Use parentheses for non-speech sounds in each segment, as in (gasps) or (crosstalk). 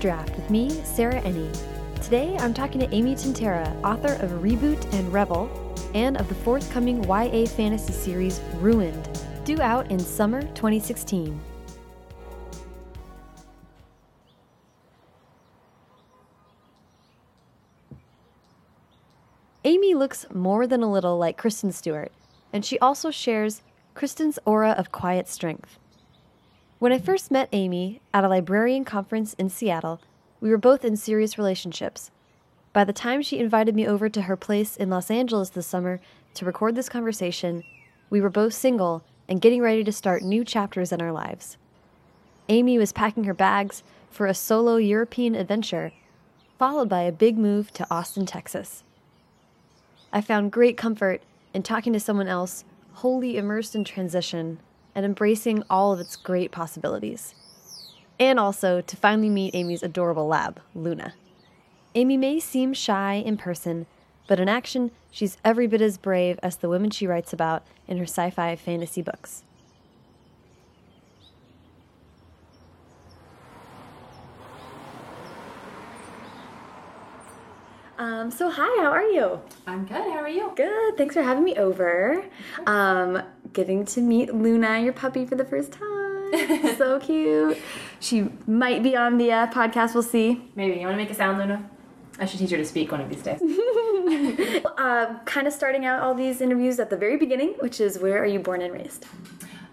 Draft with me, Sarah Ennie. Today I'm talking to Amy Tintera, author of Reboot and Rebel, and of the forthcoming YA fantasy series Ruined, due out in summer 2016. Amy looks more than a little like Kristen Stewart, and she also shares Kristen's aura of quiet strength. When I first met Amy at a librarian conference in Seattle, we were both in serious relationships. By the time she invited me over to her place in Los Angeles this summer to record this conversation, we were both single and getting ready to start new chapters in our lives. Amy was packing her bags for a solo European adventure, followed by a big move to Austin, Texas. I found great comfort in talking to someone else wholly immersed in transition and embracing all of its great possibilities. And also to finally meet Amy's adorable lab, Luna. Amy may seem shy in person, but in action, she's every bit as brave as the women she writes about in her sci fi fantasy books. Um, so hi, how are you? I'm good. How are you? Good. Thanks for having me over. Um, getting to meet Luna, your puppy, for the first time. (laughs) so cute. She might be on the uh, podcast. We'll see. Maybe. You want to make a sound, Luna? I should teach her to speak one of these days. (laughs) uh, kind of starting out all these interviews at the very beginning, which is where are you born and raised?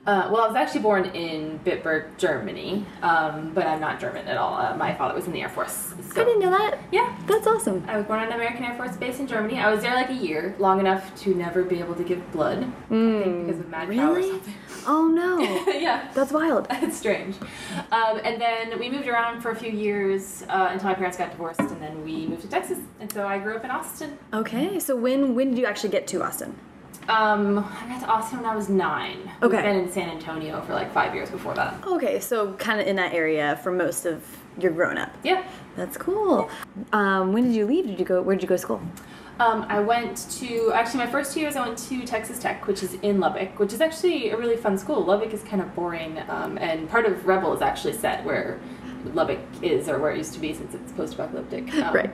Uh, well, I was actually born in Bitburg, Germany, um, but I'm not German at all. Uh, my father was in the Air Force. So. I didn't know that. Yeah. That's awesome. I was born on an American Air Force base in Germany. I was there like a year, long enough to never be able to give blood. Mm, I think because of mad really? cow or something. Oh no. (laughs) yeah. That's wild. (laughs) It's strange. Um, and then we moved around for a few years uh, until my parents got divorced, and then we moved to Texas. And so I grew up in Austin. Okay. So when when did you actually get to Austin? Um, I got to Austin when I was nine. Okay. We've been in San Antonio for like five years before that. Okay, so kind of in that area for most of your grown up. Yeah. That's cool. Um, when did you leave? Did you go? Where did you go to school? Um, I went to actually my first two years. I went to Texas Tech, which is in Lubbock, which is actually a really fun school. Lubbock is kind of boring, um, and part of Rebel is actually set where Lubbock is, or where it used to be, since it's post-apocalyptic. (laughs) Um, Right.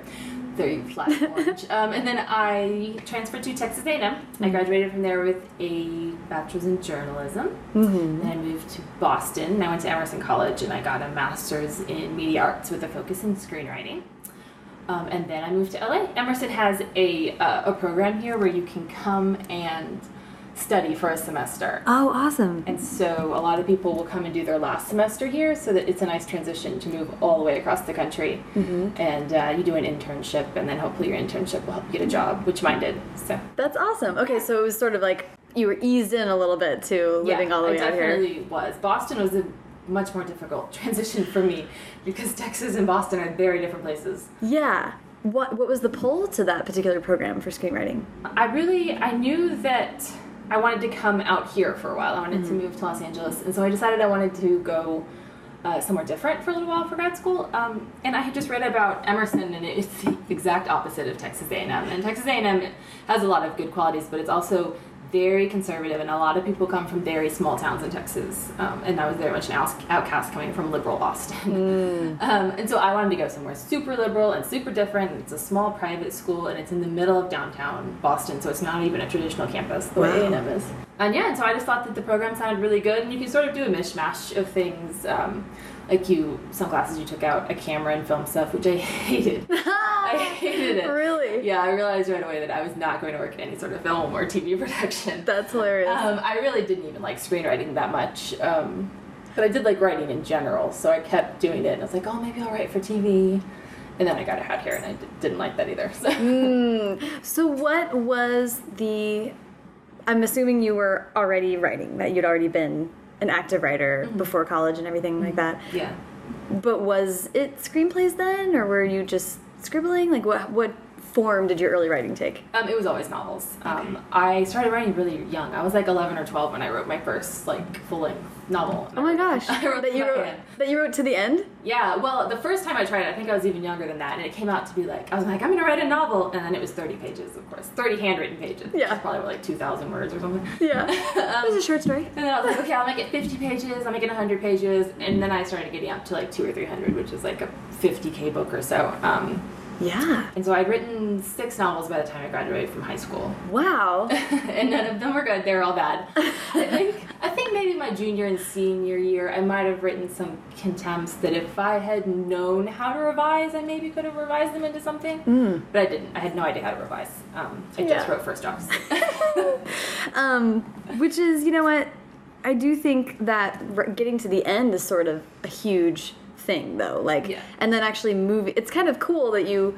Very flat (laughs) and orange. um, and then I transferred to Texas A&M. Mm-hmm. I graduated from there with a bachelor's in journalism. Mm-hmm. Then I moved to Boston. and I went to Emerson College, and I got a master's in media arts with a focus in screenwriting. Um, and then I moved to LA. Emerson has a uh, a program here where you can come and study for a semester. Oh, awesome. And so a lot of people will come and do their last semester here, so that it's a nice transition to move all the way across the country. And uh, you do an internship, and then hopefully your internship will help you get a job, which mine did. So That's awesome. Okay, so it was sort of like you were eased in a little bit to living yeah, all the way out here. definitely was. Boston was a much more difficult (laughs) transition for me because Texas and Boston are very different places. Yeah. What What was the pull to that particular program for screenwriting? I really I knew that I wanted to come out here for a while. I wanted Mm-hmm. to move to Los Angeles, and so I decided I wanted to go uh, somewhere different for a little while for grad school. Um, and I had just read about Emerson, and it's the exact opposite of Texas A&M. And Texas A&M has a lot of good qualities, but it's also very conservative, and a lot of people come from very small towns in Texas. Um, and I was very much an outcast coming from liberal Boston. (laughs) um, and so I wanted to go somewhere super liberal and super different. It's a small private school, and it's in the middle of downtown Boston, so it's not even a traditional campus the way Wow. A&M is. And yeah, and so I just thought that the program sounded really good, and you can sort of do a mishmash of things. Um, like you, some classes you took out a camera and film stuff, which I (laughs) hated. (laughs) I hated it. Really? Yeah, I realized right away that I was not going to work in any sort of film or TV (laughs) production. That's hilarious. Um, I really didn't even like screenwriting that much. Um, but I did like writing in general, so I kept doing it. And I was like, oh, maybe I'll write for TV. And then I got out here, and I d- didn't like that either. So. Mm. So what was the? I'm assuming you were already writing. That you'd already been an active writer mm-hmm. before college and everything like mm-hmm. that. Yeah. But was it screenplays then, or were you just scribbling? Like what what form did your early writing take? Um, it was always novels. Um, I started writing really young. I was like 11 or 12 when I wrote my first like full length novel. Oh my gosh! (laughs) I wrote that you wrote hand. that you wrote to the end. Yeah, well, the first time I tried it, I think I was even younger than that, and it came out to be like, I was like, I'm gonna write a novel, and then it was 30 pages, of course, 30 handwritten pages. Yeah. probably like 2,000 words or something. (laughs) Yeah, (laughs) Um, it was a short story. And then I was like, okay, I'll make it 50 pages, I'll make it 100 pages, and then I started getting up to like two or 300, which is like a 50k book or so. Um, Yeah. and so I'd written six novels by the time I graduated from high school. Wow. (laughs) and none of them were good. They were all bad. (laughs) I think I think maybe my junior and senior year, I might have written some contempts that if I had known how to revise, I maybe could have revised them into something. But I didn't. I had no idea how to revise. Um, I just wrote first drafts. (laughs) um, which is, you know what? I do think that getting to the end is sort of a huge thing, though. Like, Yeah. and then actually moving. It's kind of cool that you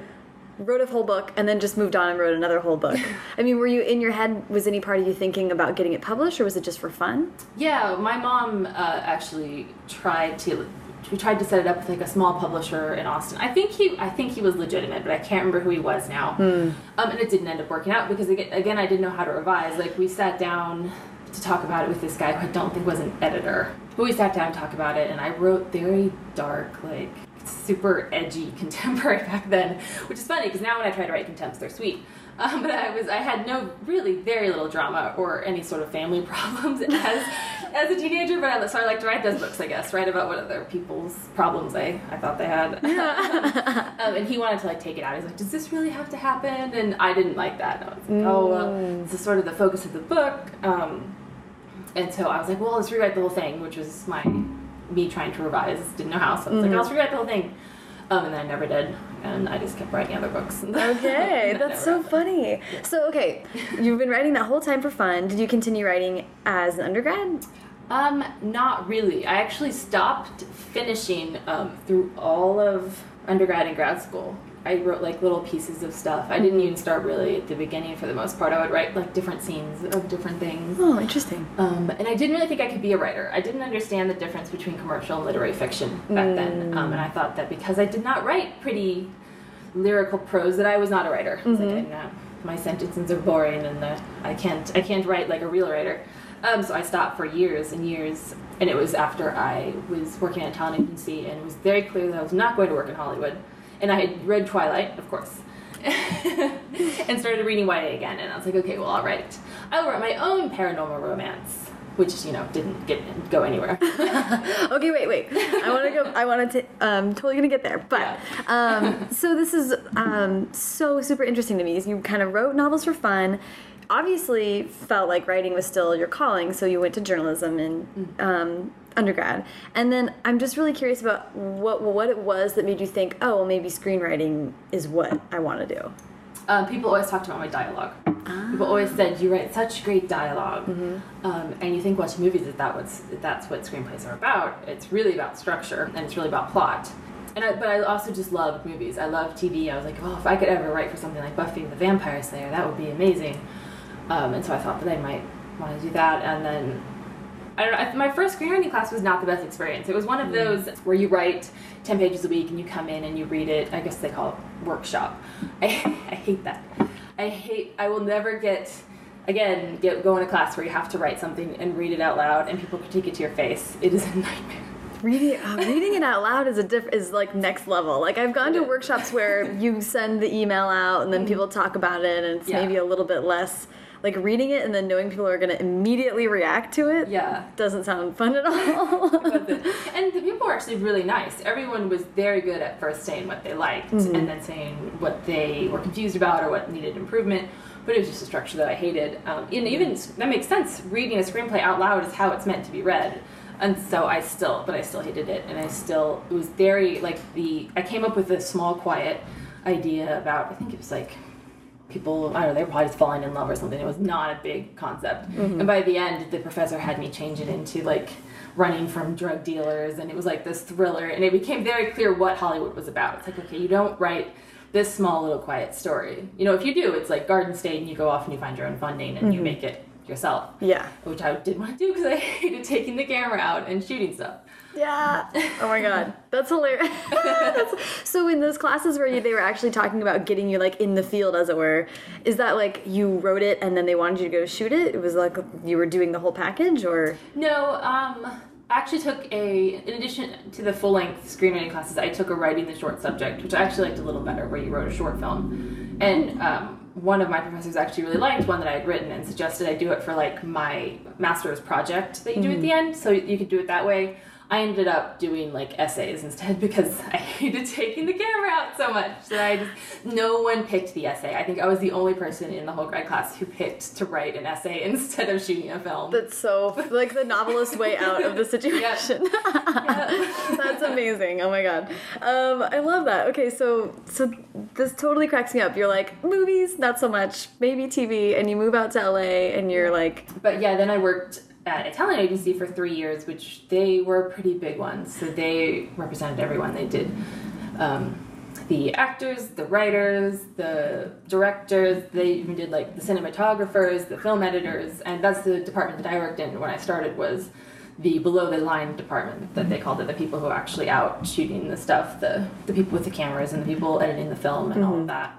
wrote a whole book and then just moved on and wrote another whole book. (laughs) I mean, were you in your head? Was any part of you thinking about getting it published, or was it just for fun? yeah, my mom uh, actually tried to. We tried to set it up with like a small publisher in Austin. I think he, I think he was legitimate, but I can't remember who he was now. Um, and it didn't end up working out because again, I didn't know how to revise. Like we sat down to talk about it with this guy who I don't think was an editor. But we sat down and talked about it, and I wrote very dark, like super edgy (laughs) contemporary back then, which is funny because now when I try to write contempts, they're sweet. (laughs) Um, but I was I had no really very little drama or any sort of family (laughs) problems as as a teenager. But I, so I like to write those books, I guess, write about what other people's problems I, I thought they had. um, and he wanted to like take it out. He's like, "Does this really have to happen?" And I didn't like that. I was like, "Oh, well, this is sort of the focus of the book." Um, and so I was like, "Well, let's rewrite the whole thing," which was my me trying to revise. Didn't know how, so I was like, "I'll just rewrite the whole thing." Um, and then I never did, and I just kept writing other books. (laughs) Okay, (laughs) that's so funny. So, okay, you've been writing that whole time for fun. Did you continue writing as an undergrad? Um, not really. I actually stopped finishing um, through all of undergrad and grad school. I wrote like little pieces of stuff. I didn't even start really at the beginning for the most part. I would write like different scenes of different things. Oh, interesting. Um, and I didn't really think I could be a writer. I didn't understand the difference between commercial and literary fiction back then. Um, and I thought that because I did not write pretty lyrical prose, that I was not a writer. I was like, not- my sentences are boring, and uh, I can't I can't write like a real writer. Um, so I stopped for years and years. And it was after I was working at a talent agency, and it was very clear that I was not going to work in Hollywood. And I had read Twilight, of course. (laughs) and started reading YA again, and I was like, okay, well, I'll write. I'll write my own paranormal romance, which you know didn't get go anywhere. (laughs) okay, wait, wait. I want to go. I wanted to. Um, totally gonna get there. But um, (laughs) so this is um, so super interesting to me. Is you kind of wrote novels for fun. Obviously, felt like writing was still your calling, so you went to journalism and. um, undergrad. And then I'm just really curious about what what it was that made you think, oh, well, maybe screenwriting is what I want to do. um, people always talked about my dialogue. People always said you write such great dialog um, and you think watching movies that that what's that's what screenplays are about. It's really about structure and it's really about plot. And I, but I also just loved movies. I loved TV. I was like, oh, if I could ever write for something like Buffy the Vampire Slayer, that would be amazing. Um, and so I thought that I might want to do that. And then I don't know. My first screenwriting class was not the best experience. It was one of those where you write ten pages a week and you come in and you read it. I guess they call it workshop. (laughs) I, I hate that. I hate. I will never get again get go in a class where you have to write something and read it out loud and people critique it to your face. It is a nightmare. Reading uh, (laughs) reading it out loud is a diff is like next level. Like I've gone to workshops where you send the email out and then people talk about it and it's Yeah. maybe a little bit less like reading it and then knowing people are going to immediately react to it. Yeah. Doesn't sound fun at all. (laughs) (laughs) And the people were actually really nice. Everyone was very good at first saying what they liked and then saying what they were confused about or what needed improvement. But it was just a structure that I hated. Um, and even that makes sense. Reading a screenplay out loud is how it's meant to be read. And so I still, but I still hated it. And I still, it was very like the, I came up with a small, quiet idea about, I think it was like people, I don't know, they were probably just falling in love or something. It was not a big concept. Mm-hmm. And by the end, the professor had me change it into like running from drug dealers, and it was like this thriller. And it became very clear what Hollywood was about. It's like, okay, you don't write this small little quiet story. You know, if you do, it's like Garden State, and you go off and you find your own funding and you mm-hmm. make it yourself. yeah. Which I didn't want to do because I (laughs) hated taking the camera out and shooting stuff. Yeah. Oh my god, that's hilarious. (laughs) (laughs) That's- so in those classes where you, they were actually talking about getting you like in the field, as it were, is that like you wrote it and then they wanted you to go shoot it? It was like you were doing the whole package, or No, um, I actually took a, in addition to the full length screenwriting classes, I took a writing the short subject, which I actually liked a little better, where you wrote a short film. And um, one of my professors actually really liked one that I had written and suggested I do it for like my master's project that you do at the end, so you could do it that way. I ended up doing like essays instead (laughs) because I hated taking the camera out so much that I just no one picked the essay. I think I was the only person in the whole grad class who picked to write an essay (laughs) instead of shooting a film. that's so like the novelist way out of the (laughs) situation. That's amazing. Oh my god. Um, I love that. Okay, so so this totally cracks me up. You're like movies, not so much, maybe TV, and you move out to LA, and you're like, But yeah, then I worked at talent agency for three years, which they were pretty big ones. So they represented everyone. They did um, the actors, the writers, the directors. They even did like the cinematographers, the film editors, and that's the department that I worked in when I started. Was the below the line department that they called it, the people who are actually out shooting the stuff, the the people with the cameras and the people editing the film and all of that.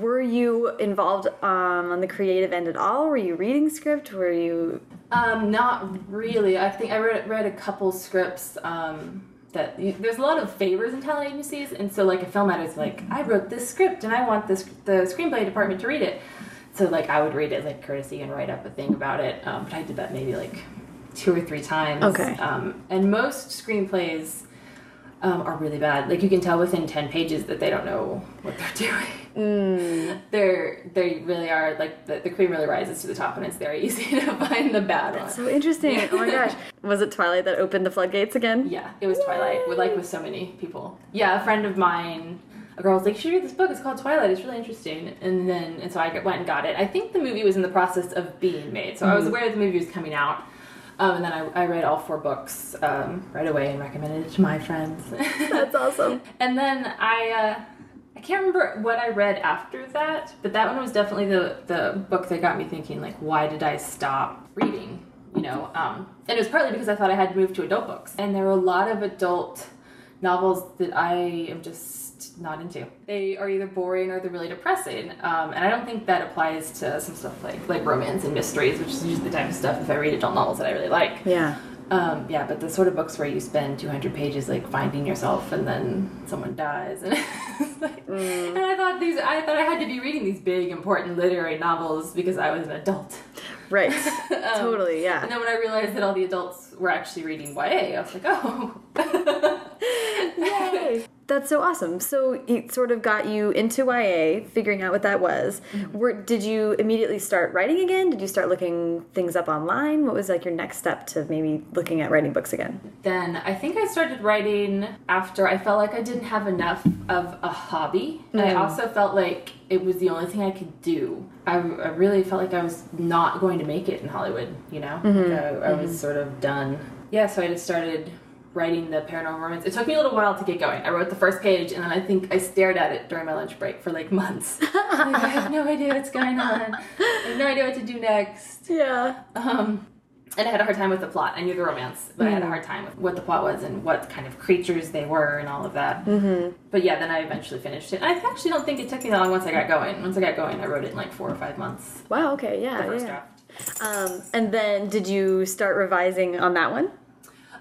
were you involved um, on the creative end at all? Were you reading script? Were you? Um, not really. I think I read, read a couple scripts. Um, that there's a lot of favors in talent agencies, and so like a film editor's like, I wrote this script and I want this the screenplay department to read it. So like I would read it like courtesy and write up a thing about it. Um, but I did that maybe like two or three times. Okay. Um, and most screenplays um, are really bad. Like you can tell within ten pages that they don't know what they're (laughs) doing. Mm, They're they really are like the, the cream really rises to the top, and it's very (laughs) easy to find the bad one. so interesting. Oh my gosh. (laughs) Was it Twilight that opened the floodgates again? Yeah, it was Twilight. With like with so many people. Yeah, a friend of mine, a girl was like, "You should read this book. It's called Twilight. It's really interesting." And then and so I went and got it. I think the movie was in the process of being made, so I was aware the movie was coming out. Um, and then I, I read all four books um, right away and recommended it to my friends. That's awesome. (laughs) and then I uh, I can't remember what I read after that, but that one was definitely the the book that got me thinking like, why did I stop reading? You know, um, and it was partly because I thought I had to move to adult books, and there were a lot of adult novels that I am just not into. They are either boring or they're really depressing, um, and I don't think that applies to some stuff like like romance and mysteries, which is usually the type of stuff if I read adult novels that I really like. Yeah. Um, yeah, but the sort of books where you spend 200 pages like finding yourself and then someone dies and, (laughs) like, and I thought these I thought I had to be reading these big important literary novels because I was an adult. Right. (laughs) Um, totally. Yeah. And then when I realized that all the adults were actually reading YA, I was like, oh. (laughs) Yay! That's so awesome. So it sort of got you into YA, figuring out what that was. Mm-hmm. Were, did you immediately start writing again? Did you start looking things up online? What was like your next step to maybe looking at writing books again? then I think I started writing after I felt like I didn't have enough of a hobby. And I mm. also felt like it was the only thing I could do. I, I really felt like I was not going to make it in Hollywood, you know? Mm-hmm. Like I, I was mm-hmm. sort of done. Yeah, so I just started writing the paranormal romance. It took me a little while to get going. I wrote the first page and then I think I stared at it during my lunch break for like months. (laughs) like, I have no idea what's going on. I have no idea what to do next. Yeah. Um, and I had a hard time with the plot. I knew the romance, but I had a hard time with what the plot was and what kind of creatures they were and all of that. Mm-hmm. But yeah, then I eventually finished it. I actually don't think it took me that long once I got going. Once I got going, I wrote it in like four or five months. Wow. Okay. Yeah. The first yeah. draft. Um, and then did you start revising on that one?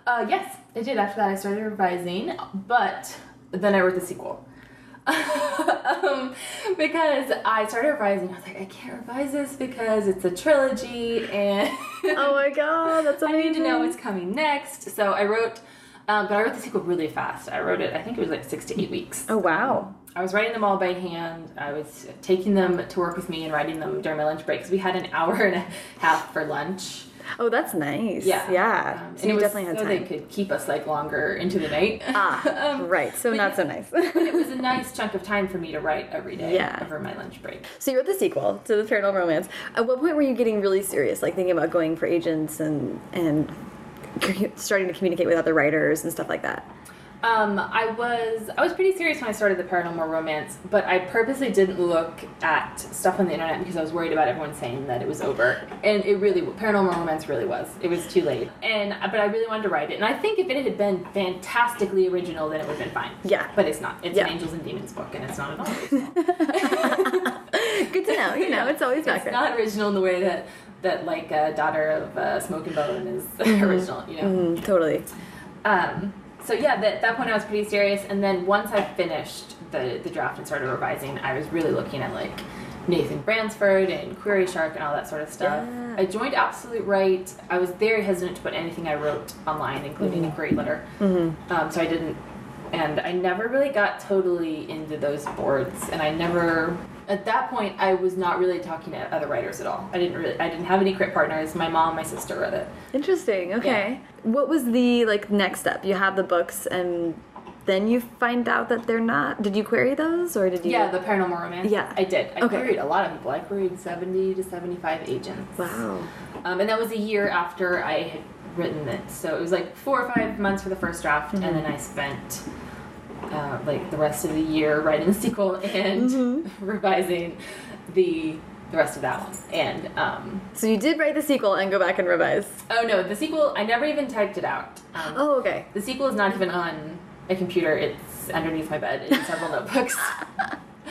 Uh, yes, I did. After that, I started revising, but then I wrote the sequel. (laughs) um, because I started revising, I was like, I can't revise this because it's a trilogy and (laughs) Oh my god, that's (laughs) I need to know what's coming next. So I wrote, um, but I wrote the sequel really fast. I wrote it, I think it was like six to eight weeks. Oh wow. I was writing them all by hand. I was taking them to work with me and writing them during my lunch break because we had an hour and a half for lunch. Oh, that's nice. Yeah, Yeah. Um, so and you definitely had so time. they could keep us like longer into the night. Ah, (laughs) Um, right. So not yeah. so nice. but it was a (laughs) nice chunk of time for me to write every day Yeah. over my lunch break. So you wrote the sequel to the Paranormal Romance. At what point were you getting really serious, like thinking about going for agents and and (laughs) starting to communicate with other writers and stuff like that? Um, I was I was pretty serious when I started the paranormal romance, but I purposely didn't look at stuff on the internet because I was worried about everyone saying that it was over. And it really paranormal romance really was. It was too late. And but I really wanted to write it. And I think if it had been fantastically original, then it would have been fine. Yeah. But it's not. It's Yeah. an Angels and Demons book, and it's not at all. original. (laughs) Good to know. You know, it's always it's not original in the way that that like uh, daughter of uh, Smoke and Bone is (laughs) original. You know. Mm, totally. Um, so yeah, that, at that point I was pretty serious, and then once I finished the the draft and started revising, I was really looking at like Nathan Bransford and QueryShark and all that sort of stuff. Yeah. I joined Absolute Write. I was very hesitant to put anything I wrote online, including a query letter. Mm-hmm. Um, so I didn't, and I never really got totally into those boards, and I never. At that point, I was not really talking to other writers at all. I didn't really. I didn't have any crit partners. My mom, my sister read it. Interesting. Okay. What was the like next step? You have the books, and then you find out that they're not. Did you query those, or did you? Yeah, the paranormal romance. Yeah. I did. I Okay. queried a lot of people. I queried 70 to 75 agents. Wow. Um, and that was a year after I had written it. So it was like four or five months for the first draft, and Mm-hmm. then I spent uh, like the rest of the year writing the (laughs) sequel and Mm-hmm. (laughs) revising the the rest of that one. And um, So you did write the sequel and go back and revise. oh no, the sequel I never even typed it out. Um, Oh, okay. The sequel is not even on a computer. It's underneath my bed in several (laughs) notebooks.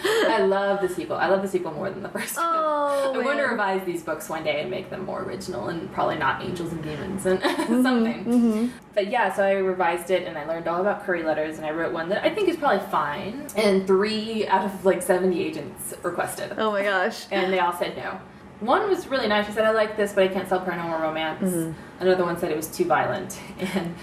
I love the sequel. I love the sequel more than the first one. Oh, I want to revise these books one day and make them more original and probably not angels and demons and (laughs) Mm-hmm, something. But yeah, so I revised it and I learned all about query letters and I wrote one that I think is probably fine. And three out of like 70 agents requested. Oh my gosh. And they all said no. One was really nice. She said, I like this, but I can't sell paranormal romance. Mm-hmm. Another one said it was too violent. (laughs) And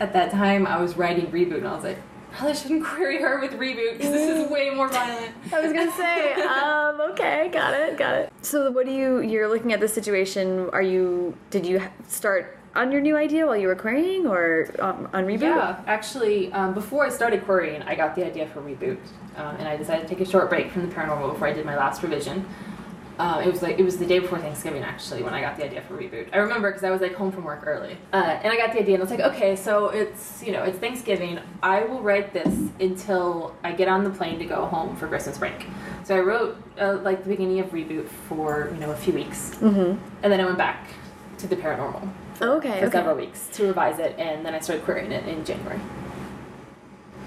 at that time, I was writing Reboot, and I was like, probably shouldn't (laughs) query her with Reboot because this is way more violent. (laughs) I was gonna say, (laughs) um, okay, got it, got it. So, what do you? You're looking at the situation. Are you? Did you start on your new idea while you were querying, or um, on reboot? Yeah, actually, um, before I started querying, I got the idea for Reboot. Um, and I decided to take a short break from the paranormal before I did my last revision. Uh, it was like it was the day before Thanksgiving actually when I got the idea for reboot. I remember because I was like home from work early, uh, and I got the idea and I was like, okay, so it's you know it's Thanksgiving. I will write this until I get on the plane to go home for Christmas break. So I wrote uh, like the beginning of reboot for you know a few weeks, Mm-hmm. and then I went back to the paranormal for, Okay, for okay. several weeks to revise it, and then I started querying it in January.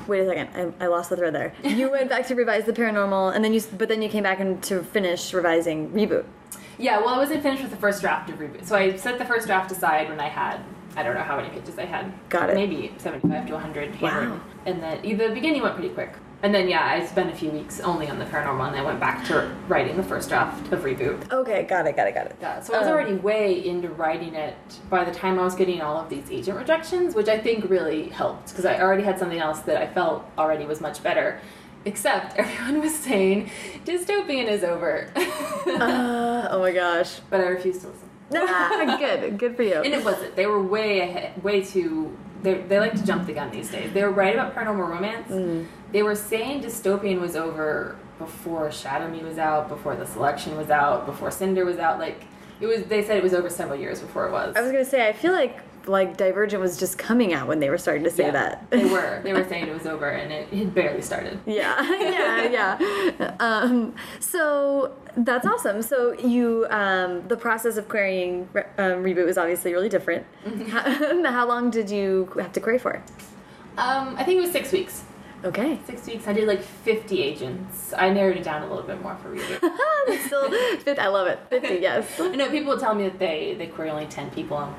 Wait a second, I, I lost the thread there. (laughs) You went back to revise the paranormal, and then you, but then you came back and to finish revising reboot. Yeah, well, I wasn't finished with the first draft of reboot, so I set the first draft aside when I had I don't know how many pages I had. Got it. Maybe seventy-five to one hundred handwritten. Wow. And then the beginning went pretty quick. And then yeah, I spent a few weeks only on the paranormal, and I went back to writing the first draft of reboot. Okay, got it, got it, got it. Yeah, so I was Um, already way into writing it by the time I was getting all of these agent rejections, which I think really helped because I already had something else that I felt already was much better. Except (laughs) everyone was saying dystopian is over, (laughs) Uh, oh my gosh. but I refused to listen. Good, good for you. And it wasn't. They were way ahead, way too. They, they like to jump the gun these days. They were right about paranormal romance. Mm. They were saying dystopian was over before Shatter Me was out, before The Selection was out, before Cinder was out. Like it was. They said it was over several years before it was. I was gonna say, I feel like like Divergent was just coming out when they were starting to say Yeah, that. they were. (laughs) They were saying it was over, and it had barely started. yeah, (laughs) yeah, yeah. Um, so that's awesome. So you, um, the process of querying re- um, reboot was obviously really different. how, (laughs) how long did you have to query for? Um, I think it was six weeks. Okay. Six weeks. I did like fifty agents. I narrowed it down a little bit more for reboot. Still, 50, I love it. 50, yes. I know people tell me that they they query only ten people.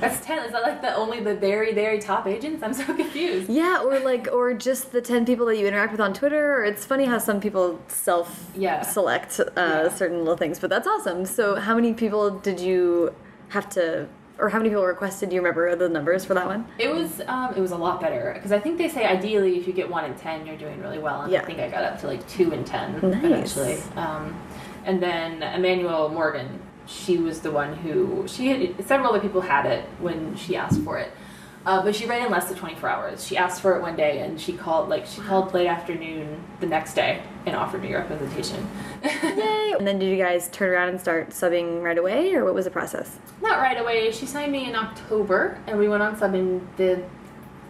That's ten. Is that like the only the very very top agents? I'm so confused. Yeah, or like, or just the 10 people that you interact with on Twitter. Or it's funny how some people self Yeah. select uh, Yeah. certain little things, but that's awesome. So, how many people did you have to, or how many people requested? Do you remember the numbers for that one? It was um, it was a lot better because I think they say ideally if you get one in ten you're doing really well and Yeah. I think I got up to like two in ten Nice. eventually. Um, and then Emmanuelle Morgen, she was the one who she had several other people had it when she asked for it. Uh, but she read in less than 24 hours. She asked for it one day, and she called like she called late afternoon the next day and offered me representation. (laughs) Yay! And then did you guys turn around and start subbing right away, or what was the process? Not right away. She signed me in October, and we went on subbing the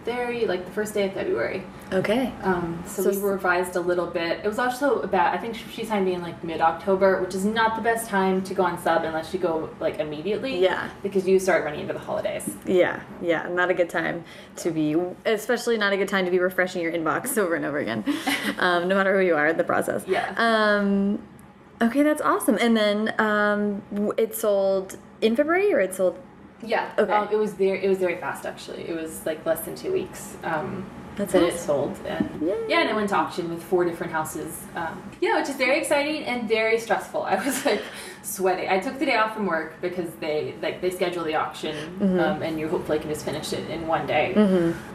very like the first day of February. Okay. Um, so, So we revised a little bit. It was also about I think she signed me in like mid October, which is not the best time to go on sub unless you go like immediately. Yeah. Because you start running into the holidays. Yeah, yeah, not a good time to be, especially not a good time to be refreshing your inbox (laughs) over and over again, (laughs) um, no matter who you are in the process. Yeah. Um, okay, that's awesome. And then um, it sold in February, or it sold. Yeah. Okay. Um, it was very it was very fast actually. It was like less than two weeks. Um, That's that it awesome. sold and Yay. yeah, and it went to auction with four different houses. Um, yeah, which is very exciting and very stressful. (laughs) I was like sweating. I took the day off from work because they like they schedule the auction Mm-hmm. um, and you hopefully can just finish it in one day.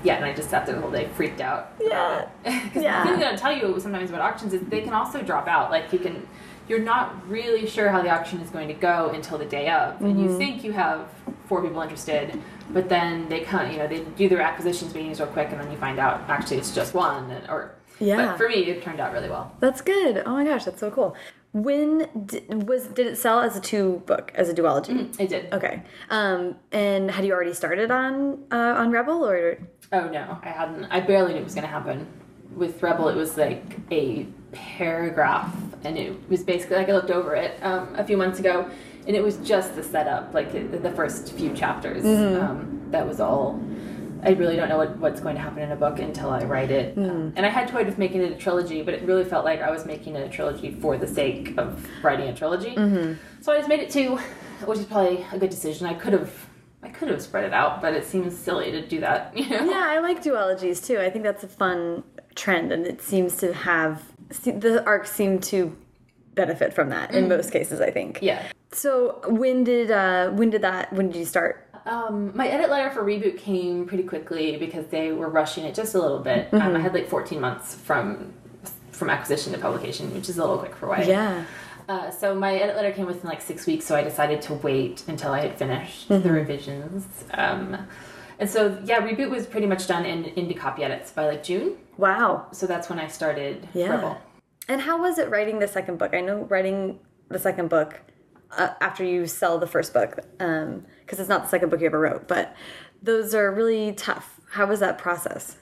Yeah, and I just sat there the whole day, freaked out. Yeah. Because (laughs) Yeah. the thing that I tell you sometimes about auctions is they can also drop out. Like you can, you're not really sure how the auction is going to go until the day of, and Mm-hmm. you think you have four people interested, but then they come, you know, they do their acquisitions meetings real quick, and then you find out actually it's just one. And, or Yeah. But for me, it turned out really well. That's good. Oh my gosh, that's so cool. When did, was did it sell as a two book as a duology? It did. Okay. Um, and had you already started on uh, on Rebel or? Oh no, I hadn't. I barely knew it was going to happen. With Rebel, it was like a paragraph, and it was basically like I looked over it um, a few months ago, and it was just the setup, like the, the first few chapters. Um, that was all. I really don't know what, what's going to happen in a book until I write it. Um, and I had toyed with making it a trilogy, but it really felt like I was making it a trilogy for the sake of writing a trilogy. So I just made it two, which is probably a good decision. I could have. I could have spread it out, but it seems silly to do that. (laughs) You know? Yeah, I like duologies too. I think that's a fun trend, and it seems to have the arcs seem to benefit from that in most cases. I think. Yeah. So when did uh, when did that when did you start? Um, my edit letter for reboot came pretty quickly because they were rushing it just a little bit. Um, I had like 14 months from from acquisition to publication, which is a little quick for YA. Yeah. Uh, so my edit letter came within like six weeks, so I decided to wait until I had finished the revisions. Um, and so yeah, reboot was pretty much done in into copy edits by like June. Wow. So that's when I started Yeah. Rebel. And how was it writing the second book? I know writing the second book uh, after you sell the first book, because it's not the second book you ever wrote, but those are really tough. How was that process?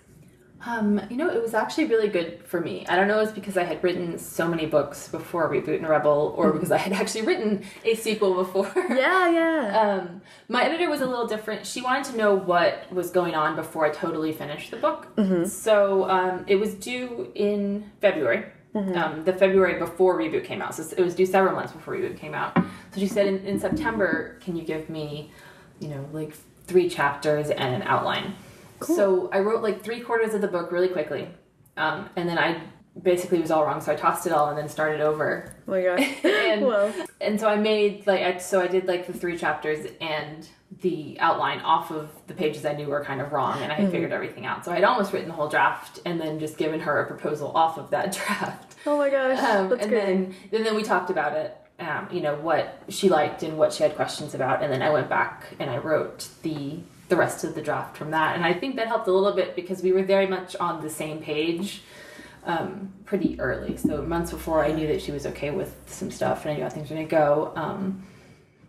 Um, you know, it was actually really good for me. I don't know, if it's because I had written so many books before Reboot and Rebel, or because I had actually written a sequel before. (laughs) Yeah, yeah. Um, my editor was a little different. She wanted to know what was going on before I totally finished the book. So um, it was due in February, um, the February before Reboot came out. So it was due several months before Reboot came out. So she said, in, in September, can you give me, you know, like three chapters and an outline? So I wrote like three quarters of the book really quickly. Um, and then I basically was all wrong. So I tossed it all and then started over oh my gosh. (laughs) and Whoa. and so I made like I, so I did like the three chapters and the outline off of the pages I knew were kind of wrong, and I had figured everything out. So I'd almost written the whole draft and then just given her a proposal off of that (laughs) draft. Oh my gosh. Um, That's and great. then and then we talked about it. Um, you know what she liked and what she had questions about, and then I went back and I wrote the the rest of the draft from that. And I think that helped a little bit because we were very much on the same page um, pretty early. So months before I knew that she was okay with some stuff and I knew how things were gonna go. Um,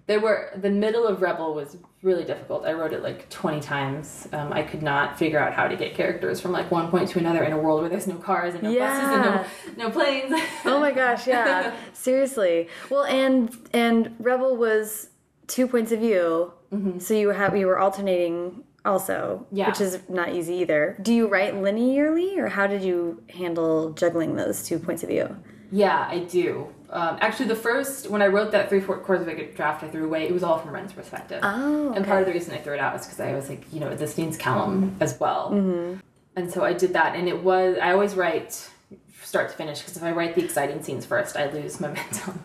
there were the middle of Rebel was really difficult. I wrote it like twenty times. Um, I could not figure out how to get characters from like one point to another in a world where there's no cars and no buses and no no planes. Oh my gosh, yeah. (laughs) Seriously. Well, and and Rebel was two points of view. So you have you were alternating also, Yeah. which is not easy either. Do you write linearly or how did you handle juggling those two points of view? Yeah, I do. Um, actually, the first when I wrote that three four quarters of a draft, I threw away. It was all from Ren's perspective. Oh, okay. And part of the reason I threw it out is because I was like, you know, this needs Callum as well. Mm-hmm. And so I did that, and it was I always write start to finish because if I write the exciting scenes first, I lose momentum.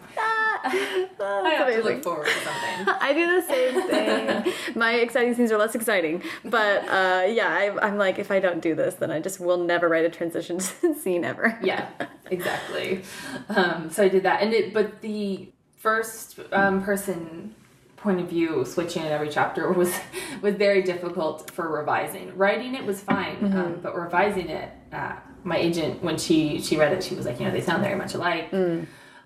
(laughs) I have to look forward to something. (laughs) I do the same thing. (laughs) My exciting scenes are less exciting, but uh, yeah, I, I'm like, if I don't do this, then I just will never write a transition scene ever. yeah, exactly. Um, so I did that, and it. But the first um, person point of view switching in every chapter was was very difficult for revising. Writing it was fine, um, but revising it, uh, my agent when she she read it, she was like, you know, they sound very much alike,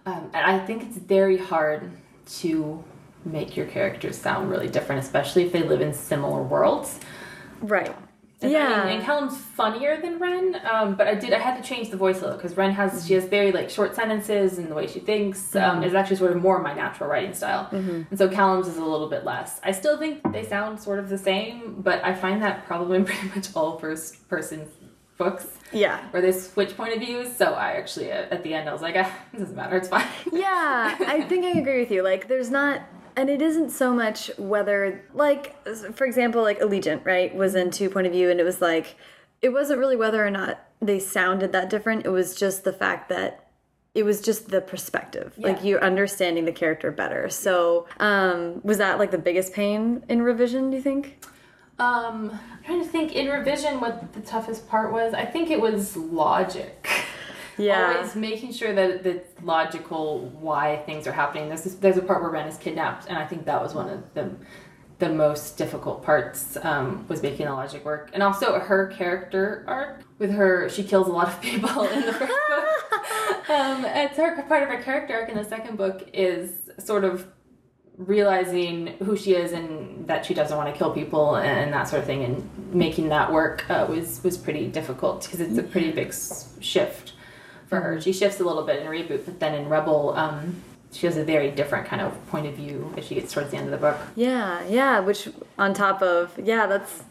um, and I think it's very hard to make your characters sound really different, especially if they live in similar worlds. Right. And, Yeah. I mean, and Callum's funnier than Ren, um, but I did I had to change the voice a little because Ren has she has very like short sentences and the way she thinks um, is actually sort of more my natural writing style, and so Callum's is a little bit less. I still think they sound sort of the same, but I find that problem in (laughs) pretty much all first person books Yeah. where they switch point of views. So I actually at, at the end I was like, ah, (laughs) it doesn't matter, it's fine. (laughs) Yeah, I think I agree with you. Like, there's not, and it isn't so much whether, like, for example, like Allegiant, right, was in two point of view, and it was like, it wasn't really whether or not they sounded that different. It was just the fact that it was just the perspective, like you're understanding the character better. So, um, was that like the biggest pain in revision? Do you think? Um, I'm trying to think in revision what the toughest part was. I think it was logic. (laughs) Yeah. Always making sure that it's logical why things are happening. There's this, there's a part where Ren is kidnapped, and I think that was one of the the most difficult parts um, was making the logic work, and also her character arc with her. She kills a lot of (laughs) people in the first book. (laughs) Um, so her part of her character arc in the second book is sort of realizing who she is and that she doesn't want to kill people and that sort of thing and making that work uh, was was pretty difficult because it's a pretty big s- shift for her. She shifts a little bit in reboot but then in rebel um, she has a very different kind of point of view as she gets towards the end of the book. Yeah, yeah, which on top of yeah, that's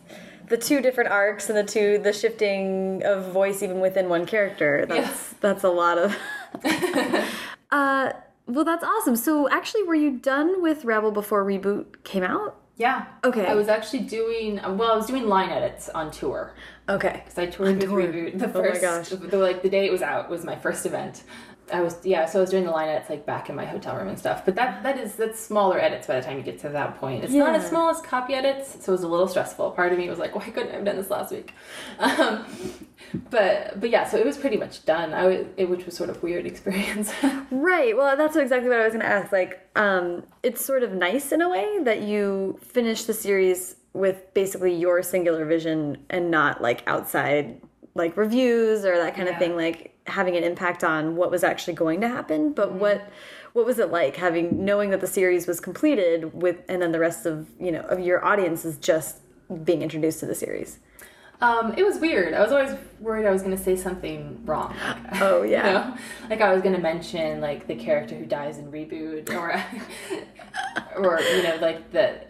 the two different arcs and the two the shifting of voice even within one character. That's that's a lot of (laughs) (laughs) Uh well that's awesome. So actually were you done with Rebel before reboot came out? yeah Okay. i was actually doing well i was doing line edits on tour Okay. because I toured with tour. Reboot the Oh my first, gosh. The, like the day it was out was my first event. I was yeah, so I was doing the line edits like back in my hotel room and stuff. But that that is that's smaller edits by the time you get to that point. It's not as small as copy edits, so it was a little stressful. Part of me was like, why couldn't I have done this last week? (laughs) Um, but but yeah, so it was pretty much done. I was, it, which was sort of weird (laughs) experience. Right. Well, that's exactly what I was going to ask. Like, um, it's sort of nice in a way that you finish the series with basically your singular vision and not like outside like reviews or that kind of thing. Like having an impact on what was actually going to happen. But what what was it like having knowing that the series was completed with and then the rest of you know of your audience is just being introduced to the series. Um, it was weird. I was always worried I was going to say something wrong. Like, Oh, (laughs) you yeah. know? like I was going to mention like the character who dies in reboot, or (laughs) or you know like the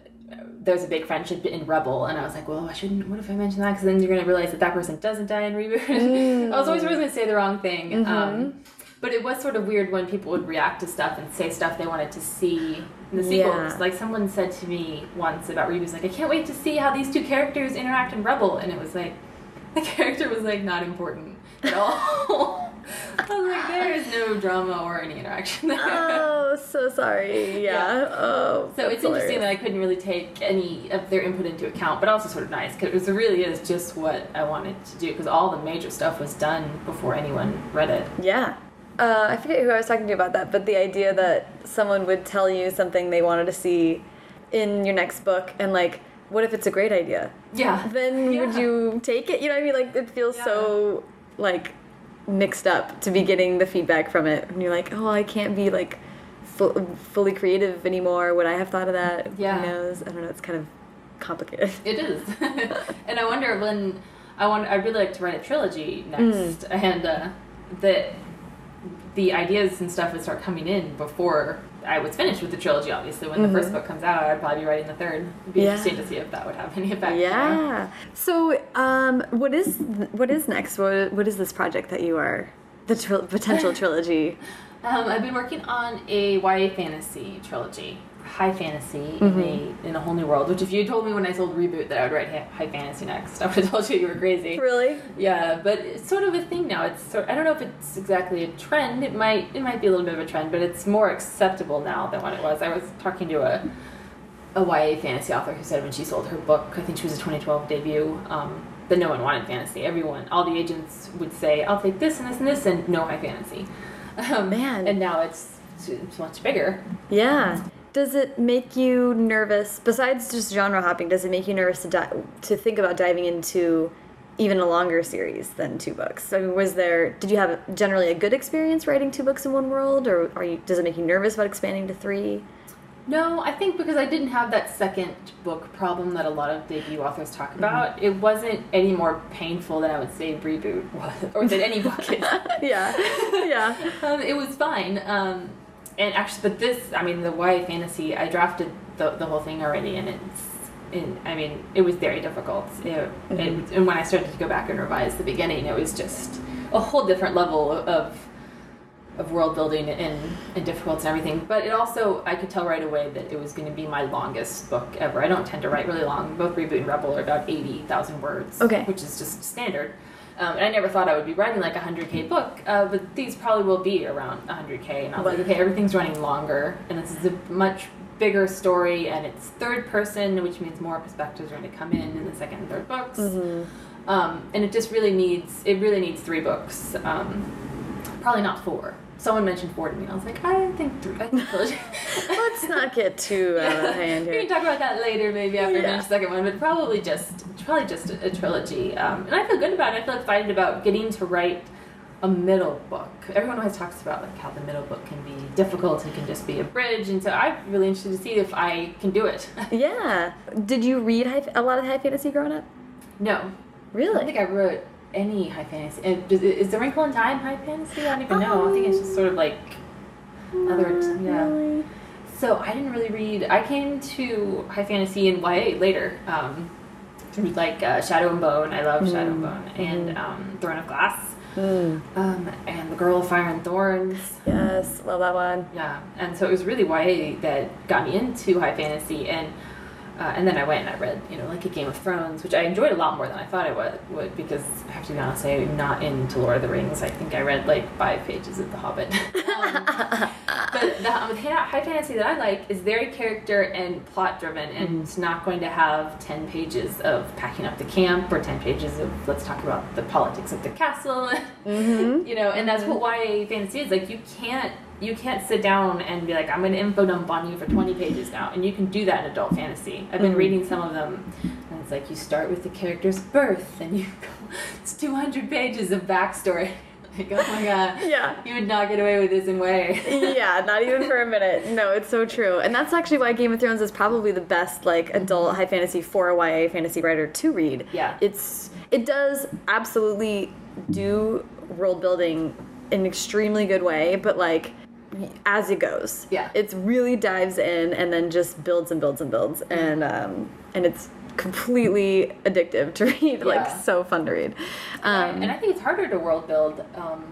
there's a big friendship in Rebel, and I was like, well, I shouldn't. What if I mention that? Because then you're going to realize that that person doesn't die in reboot. (laughs) I was always going to say the wrong thing. Um, but it was sort of weird when people would react to stuff and say stuff they wanted to see in the sequels. Yeah. Like someone said to me once about reboots, like, I can't wait to see how these two characters interact in Rebel, and it was like (laughs) the character was like not important at all. (laughs) I was like, there is no drama or any interaction there. Oh, so sorry. Yeah. Yeah. Oh. So it's interesting that I couldn't really take any of their input into account, but also sort of nice because it really is just what I wanted to do because all the major stuff was done before anyone read it. Yeah. Uh, I forget who I was talking to about that, but the idea that someone would tell you something they wanted to see in your next book, and like, what if it's a great idea? Yeah. Then would you take it? You know what I mean? Like, it feels so like mixed up to be getting the feedback from it, and you're like, oh, I can't be like fu fully creative anymore. Would I have thought of that? Yeah. Who knows? I don't know. It's kind of complicated. (laughs) It is, (laughs) and I wonder when I want. I'd really like to write a trilogy next, and uh, that the ideas and stuff would start coming in before I was finished with the trilogy. Obviously, when the first book comes out, I'd probably be writing the third. It'd be Yeah. interesting to see if that would have any effect. you know? Yeah. So, um, what is what is next? What what is this project that you are the tril potential (laughs) trilogy? Um, I've been working on a YA fantasy trilogy, high fantasy Mm-hmm. in a in a whole new world. Which, if you told me when I sold reboot that I would write high fantasy next, (laughs) I would have told you you were crazy. Really? Yeah, but it's sort of a thing now. It's sort. I don't know if it's exactly a trend. It might. It might be a little bit of a trend, but it's more acceptable now than when it was. I was talking to a a YA fantasy author who said when she sold her book, I think she was a 2012 debut, um, that no one wanted fantasy. Everyone, all the agents would say, "I'll take this and this and this," and no high fantasy. Oh (laughs) Man. And now it's it's much bigger. Yeah. Does it make you nervous? Besides just genre hopping, does it make you nervous to to think about diving into even a longer series than two books? I mean, was there? Did you have generally a good experience writing two books in one world, or are you? Does it make you nervous about expanding to three? No, I think because I didn't have that second book problem that a lot of debut authors talk about, it wasn't any more painful than I would say reboot was, or that any book is. (laughs) yeah, yeah. (laughs) Um, it was fine. Um, and actually, but this, I mean, the YA fantasy, I drafted the, the whole thing already, and it's, and I mean, it was very difficult. It, it, mm-hmm. and when I started to go back and revise the beginning, it was just a whole different level of of world building and, and difficulty and everything. But it also, I could tell right away that it was going to be my longest book ever. I don't tend to write really long. Both Reboot and Rebel are about 80,000 words, Okay. which is just standard. Um, and I never thought I would be writing like a 100k book, uh, but these probably will be around 100k. And I was like, okay, everything's running longer, and this is a much bigger story, and it's third person, which means more perspectives are going to come in in the second and third books. Um, and it just really needs, it really needs three books. Um, probably not four. Someone mentioned four to me, I was like, I think three. I think trilogy. (laughs) Let's not get too out of hand we here. can talk about that later, maybe after Yeah. the second one. But probably just, probably just a, a trilogy. Um, and I feel good about it. I feel excited about getting to write a middle book. Everyone always talks about like how the middle book can be difficult and can just be a bridge. And so I'm really interested to see if I can do it. (laughs) Yeah. Did you read high, a lot of high fantasy growing up? no, Really? I don't think I wrote any high fantasy. Is The Wrinkle in Time high fantasy? I don't even know. I think it's just sort of like other, yeah. Really? So I didn't really read. I came to high fantasy and YA later. Um, through like uh, Shadow and Bone. I love Shadow and Bone and um, Throne of Glass. Mm. Um, and The Girl of Fire and Thorns. Yes, love that one. Yeah, and so it was really YA that got me into high fantasy, and uh, and then I went and I read, you know, like a Game of Thrones, which I enjoyed a lot more than I thought I would, would because I have to be honest, I'm not into Lord of the Rings. I think I read like five pages of The Hobbit. (laughs) um, but the um, high fantasy that I like is very character and plot driven, and it's not going to have ten pages of packing up the camp or ten pages of let's talk about the politics of the castle. (laughs) Mm-hmm. you know, and that's what YA fantasy is. Like you can't you can't sit down and be like, I'm gonna info dump on you for twenty pages now. And you can do that in adult fantasy. I've been Mhm. reading some of them and it's like you start with the character's birth and you (laughs) go it's two hundred pages of backstory. (laughs) Like, oh my god. Yeah. You would not get away with this in way. (laughs) yeah, not even for a minute. No, it's so true. And that's actually why Game of Thrones is probably the best like adult high fantasy for a YA fantasy writer to read. Yeah. It's it does absolutely do world building in an extremely good way, but like as it goes. Yeah. It's really dives in and then just builds and builds and builds and um and it's completely addictive to (laughs) read, like so fun to read. Um and I think it's harder to world build um,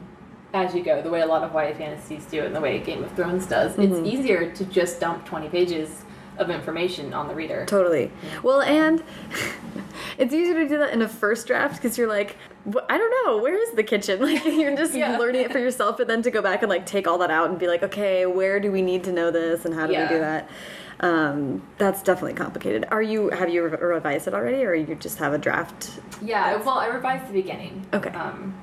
as you go, the way a lot of YA fantasies do, and the way Game of Thrones does. Mm-hmm. It's easier to just dump twenty pages of information on the reader. Totally. Well, and (laughs) it's easier to do that in a first draft because you're like, I don't know, where is the kitchen? (laughs) Like you're just Yeah. learning it for yourself, but then to go back and like take all that out and be like, okay, where do we need to know this and how do Yeah. we do that? Um, that's definitely complicated. Are you have you re- revised it already, or you just have a draft? Yeah, well, I revised the beginning. Okay. Um,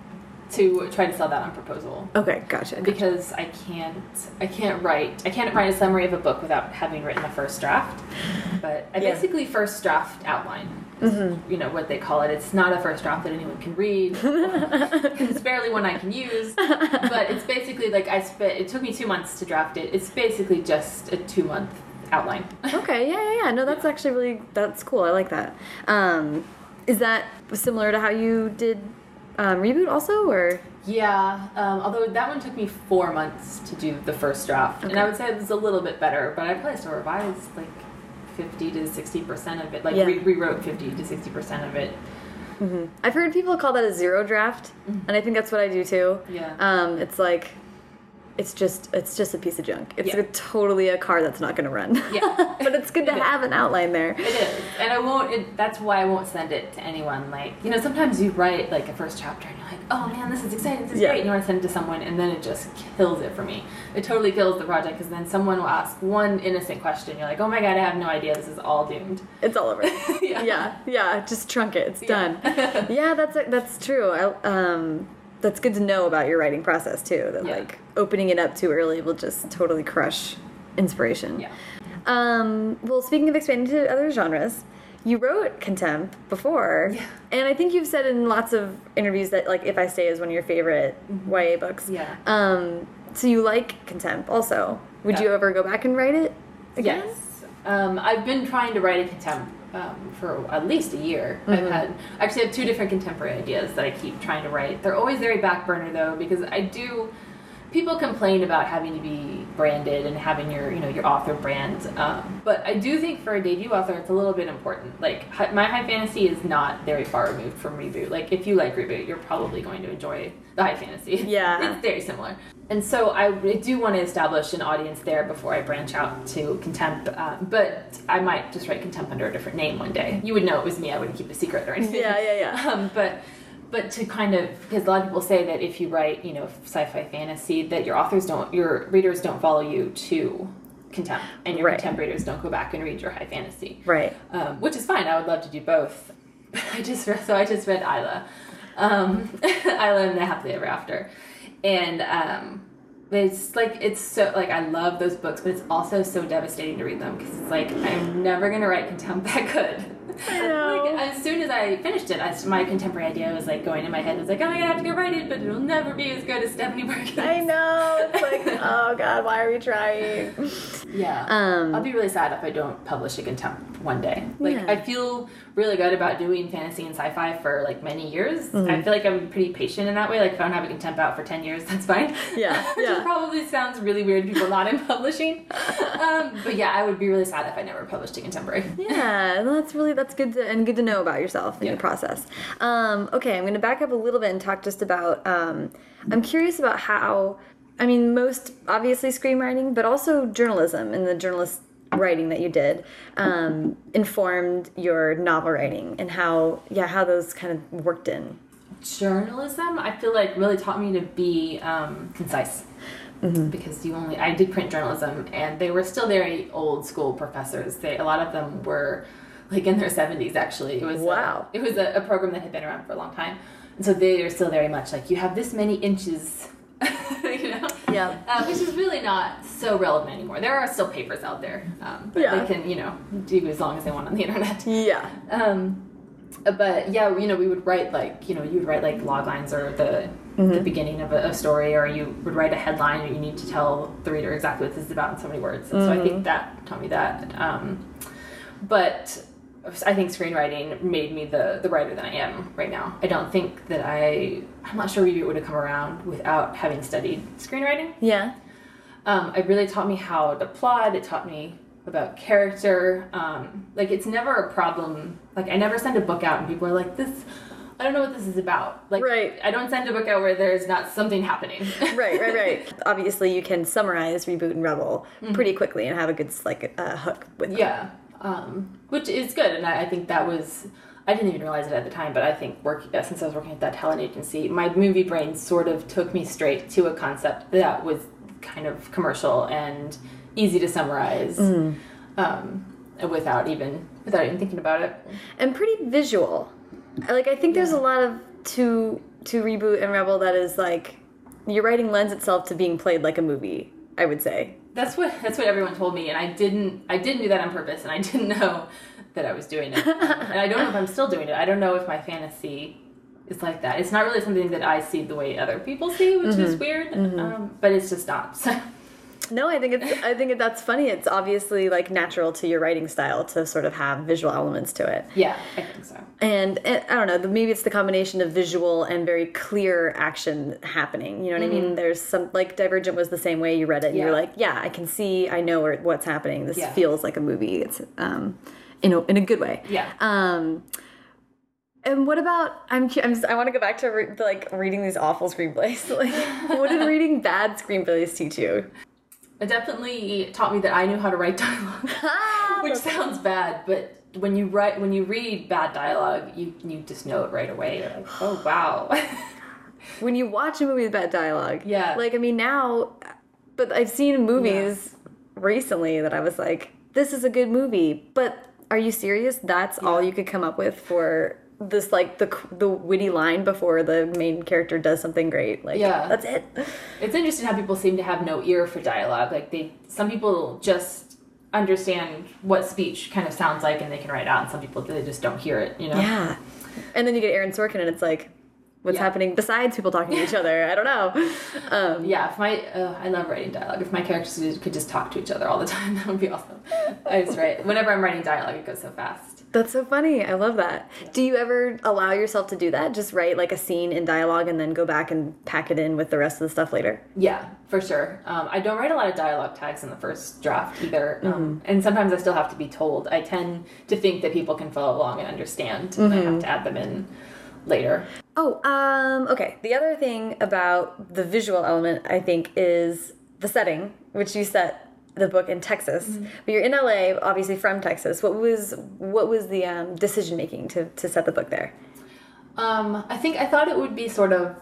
to try to sell that on proposal Okay, gotcha. gotcha. because I can't I can't write I can't write a summary of a book without having written a first draft. But I Yeah. basically first draft outline. Mm-hmm. You know what they call it. It's not a first draft that anyone can read. (laughs) it's barely one I can use. But it's basically like I spent. It took me two months to draft it. It's basically just a two month outline. Okay, yeah, yeah, yeah. No, that's actually really that's cool. I like that. Um, is that similar to how you did um, reboot also, or Yeah, um, although that one took me four months to do the first draft, and I would say it was a little bit better, but I probably still revised like fifty to sixty percent of it, like Yeah. re- rewrote fifty to sixty percent of it. I've heard people call that a zero draft, and I think that's what I do too. Yeah. Um, it's like, it's just it's just a piece of junk. It's Yeah. a, totally a car that's not going to run. Yeah. (laughs) but it's good to It is. have an outline there. It is, and I won't. It, that's why I won't send it to anyone. Like you know, sometimes you write like a first chapter, and you're like, "Oh man, this is exciting, this is Yeah. great," and you want to send it to someone, and then it just kills it for me. It totally kills the project because then someone will ask one innocent question. You're like, "Oh my god, I have no idea. This is all doomed." (laughs) It's all over. (laughs) Yeah. yeah, yeah. Just trunk it. It's Yeah. done. yeah, that's that's true. I, um, that's good to know about your writing process too. That Yeah. like opening it up too early will just totally crush inspiration. Yeah. Um, well, speaking of expanding to other genres, you wrote contemp before, Yeah. and I think you've said in lots of interviews that like If I Stay is one of your favorite YA books. Yeah. Um, so you like contemp also. Would Yeah. you ever go back and write it again? Yes. Um, I've been trying to write a contemp um, for at least a year. I've Mm-hmm. had actually I have two different contemporary ideas that I keep trying to write. They're always very back burner though because I do. People complain about having to be branded and having your you know your author brand, um, but I do think for a debut author it's a little bit important. Like my high fantasy is not very far removed from reboot. Like if you like reboot, you're probably going to enjoy the high fantasy. (laughs) Yeah. it's very similar. And so I do want to establish an audience there before I branch out to contemp. Uh, but I might just write contemp under a different name one day. You would know it was me. I wouldn't keep it a secret or anything. Yeah, yeah, yeah. (laughs) Um, but but to kind of because a lot of people say that if you write you know sci-fi fantasy that your authors don't your readers don't follow you to contemp and your Right. contemp readers don't go back and read your high fantasy Right. um, which is fine. I would love to do both. (laughs) I just read, so I just read Isla, um, (laughs) Isla and the Happily Ever After, and um, it's like it's so like I love those books, but it's also so devastating to read them because it's like I'm never gonna write contemp (laughs) that good. I know. Like, as soon as I finished it, I, my contemporary idea was like going in my head. I was like, oh, I have to go write it, but it'll never be as good as Stephanie Perkins. I know. It's like, (laughs) oh god, why are we trying? Yeah. Um, I'll be really sad if I don't publish a contemp one day. Like Yeah. I feel really good about doing fantasy and sci-fi for like many years. Mm-hmm. I feel like I'm pretty patient in that way. Like if I don't have a contemp out for ten years, that's fine. Yeah, (laughs) Which yeah. probably sounds really weird to people not in publishing. (laughs) um, but yeah, I would be really sad if I never published a contemporary. Yeah, that's really that's good to and good to know about yourself and your process. Um, okay, I'm going to back up a little bit and talk just about. Um, I'm curious about how. I mean, most obviously screenwriting, but also journalism and the journalist writing that you did um, informed your novel writing and how yeah how those kind of worked in. journalism i feel like really taught me to be um, concise because you only i did print journalism and they were still very old school professors they a lot of them were like in their 70s actually it was a- Wow. it was a, a program that had been around for a long time and so they are still very much like you have this many inches (laughs) you know Yeah. uh, which is really not so relevant anymore there are still papers out there um, but Yeah. they can you know do as long as they want on the internet Yeah. um, but yeah, you know, we would write like you know, you would write like log lines or the the beginning of a, a story, or you would write a headline, or you need to tell the reader exactly what this is about in so many words. And so I think that taught me that. Um, but I think screenwriting made me the the writer that I am right now. I don't think that I I'm not sure maybe it would have come around without having studied screenwriting. Yeah. Um, it really taught me how to plot. It taught me about character. Um, like it's never a problem. Like I never send a book out and people are like, "This, I don't know what this is about." Like Right. I don't send a book out where there's not something happening. (laughs) right, right, right. Obviously, you can summarize reboot and rebel Mm-hmm. pretty quickly and have a good like uh, hook with them. yeah, um, which is good, and I, I think that was. I didn't even realize it at the time, but I think work uh, since I was working at that talent agency, my movie brain sort of took me straight to a concept that was kind of commercial and easy to summarize, um, without even without even thinking about it. and pretty visual. Like I think there's a lot of to to reboot and rebel that is like your writing lends itself to being played like a movie. I would say. That's what that's what everyone told me, and I didn't I didn't do that on purpose, and I didn't (laughs) know that I was doing it, (laughs) and I don't know if I'm still doing it. I don't know if my fantasy is like that. It's not really something that I see the way other people see, which is weird, um, but it's just not. (laughs) So No, I think it's I think that's funny. It's obviously like natural to your writing style to sort of have visual elements to it. yeah, I think so. And, and I don't know, the- maybe it's the combination of visual and very clear action happening. You know what I mean? There's some like Divergent was the same way you read it. And You're Mm-hmm. Like, yeah, I can see, I know where, what's happening. This Yeah. feels like a movie. It's um, in a, in a good way. Yeah. Um, and what about? I'm. I'm just, I want to go back to re like reading these awful screenplays. (laughs) Like, what did reading bad screenplays teach you? It definitely taught me that I knew how to write (laughs) dialogue, (laughs) ah, which sounds bad, but when you write when you read bad dialogue, you you just know it right away. You're like, oh wow. (sighs) when you watch a movie with bad dialogue. Yeah. Like I mean now but I've seen movies recently that I was like, this is a good movie. But are you serious? That's all you could come up with for this like the the witty line before the main character does something great. Like Yeah. that's it. It's interesting how people seem to have no ear for dialogue. Like they, some people just understand what speech kind of sounds like and they can write out, and some people they just don't hear it. You know? Yeah. And then you get Aaron Sorkin and it's like what's Yeah. happening besides people talking to each other. I don't know. (laughs) Um, Yeah, if my uh, I love writing dialogue. If my characters could just talk to each other all the (laughs) time, that would be awesome. I just write whenever I'm writing dialogue, it goes so fast. That's so funny. I love that. Do you ever allow yourself to do that? Just write like a scene in dialogue and then go back and pack it in with the rest of the stuff later? Yeah, for sure. Um, I don't write a lot of dialogue tags in the first draft either, um, and sometimes I still have to be told. I tend to think that people can follow along and understand, and I have to add them in later. Oh, um, okay. The other thing about the visual element, I think, is the setting, which you set the book in Texas. But you're in LA, obviously from Texas. What was what was the um, decision making to, to set the book there? Um, I think I thought it would be sort of